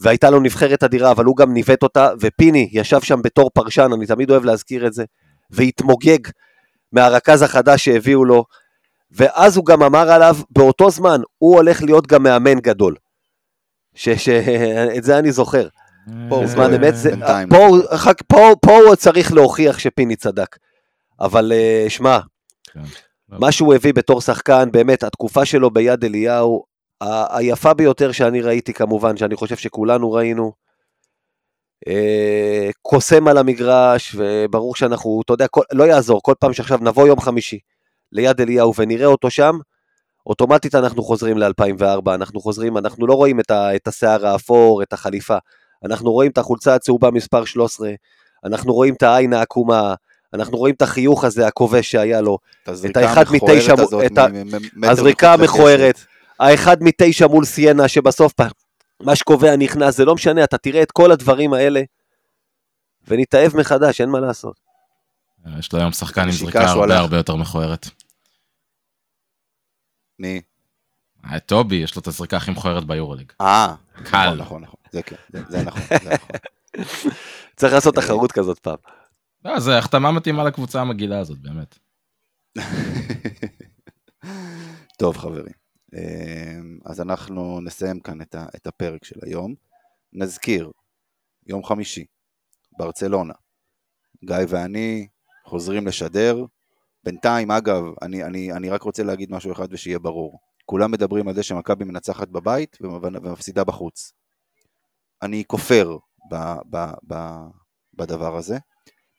והייתה לו נבחרת אדירה, אבל הוא גם ניווט אותה, ופיני ישב שם בתור פרשן, אני תמיד אוהב להזכיר את זה, והתמוגג מהרכז החדש שהביאו לו, ואז הוא גם אמר עליו, באותו זמן, הוא הולך להיות גם מאמן גדול. שאת זה אני זוכר. פה, בזמן אמת. פה, הוא- צריך להוכיח שפיני צדק. אבל אה, שמע, כן. מה שהוא הביא בתור שחקן, באמת, התקופה שלו ביד אליהו, היפה ביותר שאני ראיתי כמובן, שאני חושב שכולנו ראינו, קוסם על המגרש, וברור שאנחנו, אתה יודע, כל, לא יעזור, כל פעם שעכשיו נבוא יום חמישי ליד אליהו ונראה אותו שם, אוטומטית אנחנו חוזרים ל-2004, אנחנו חוזרים, אנחנו לא רואים את, ה, את השיער האפור, את החליפה, אנחנו רואים את החולצה הצהובה מספר 13, אנחנו רואים את העין העקומה, אנחנו רואים את החיוך הזה הכובש שהיה לו, הזריקה האחד מתשע- את הזריקה המכוערת. האחד מתשע מול סיינה, שבסוף מה שקובע נכנס, זה לא משנה, אתה תראה את כל הדברים האלה, ונתאהב מחדש, אין מה לעשות. יש לו היום שחקן עם זריקה הרבה הלך. הרבה יותר מכוערת. מי? אה, טובי, יש לו את הזריקה הכי מכוערת ביורוליג. אה, קל. נכון, נכון, נכון. זה כן, זה- זה נכון, זה נכון. *laughs* צריך לעשות תחרות כזאת פעם. לא, זה החתמה מתאימה לקבוצה המגעילה הזאת, באמת. טוב חברים, אז אנחנו נסיים כאן את הפרק של היום. נזכיר, יום חמישי, ברצלונה, גיא ואני חוזרים לשדר. בינתיים, אגב, אני, אני, אני רק רוצה להגיד משהו אחד ושיהיה ברור. כולם מדברים על זה שמכבי מנצחת בבית ומפסידה בחוץ. אני כופר ב, ב, ב, בדבר הזה,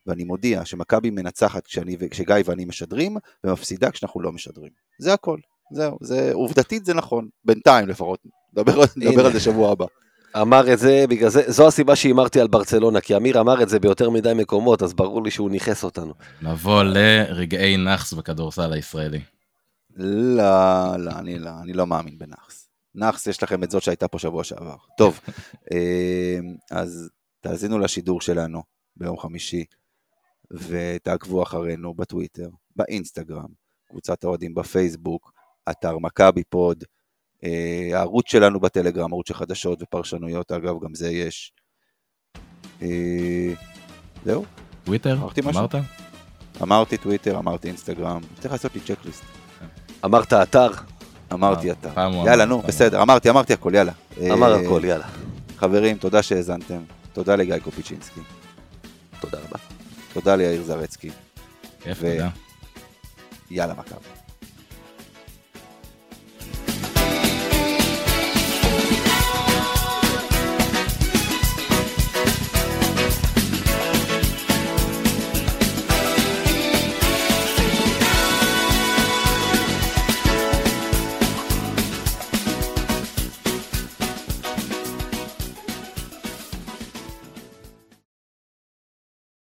ואני מודיע שמכבי מנצחת כשאני, כשגיא ואני משדרים, ומפסידה כשאנחנו לא משדרים. זה הכל. זהו, זה, עובדתית זה נכון, בינתיים לפחות. נדבר, נדבר על זה שבוע הבא. אמר את זה, בגלל זה, זו הסיבה שהימרתי על ברצלונה, כי אמיר אמר את זה ביותר מדי מקומות, אז ברור לי שהוא ניכס אותנו. נבוא לרגעי נאחס בכדורסל הישראלי. לא, לא, אני לא, אני לא מאמין בנאחס. נאחס, יש לכם את זאת שהייתה פה שבוע שעבר. טוב, *laughs* אה, אז תאזינו לשידור שלנו ביום חמישי, ותעקבו אחרינו בטוויטר, באינסטגרם, קבוצת האוהדים בפייסבוק, אתר מכבי פוד, אה, הערוץ שלנו בטלגרם, ערוץ של חדשות ופרשנויות, אגב, גם זה יש. אה, זהו, טוויטר, אמרתי משהו? אמרת? אמרתי טוויטר, אמרתי אינסטגרם, צריך לעשות לי checklist. אמרת אתר, אמרתי. פעם הוא יאללה, נו, בסדר, אמרתי, אמרתי הכל, יאללה. אמר אה, הכל, יאללה. חברים, תודה שהאזנתם. תודה לגיא קופיצ'ינסקי. תודה רבה. תודה ליאיר זרצקי, כיף, תודה. יאללה מכבי.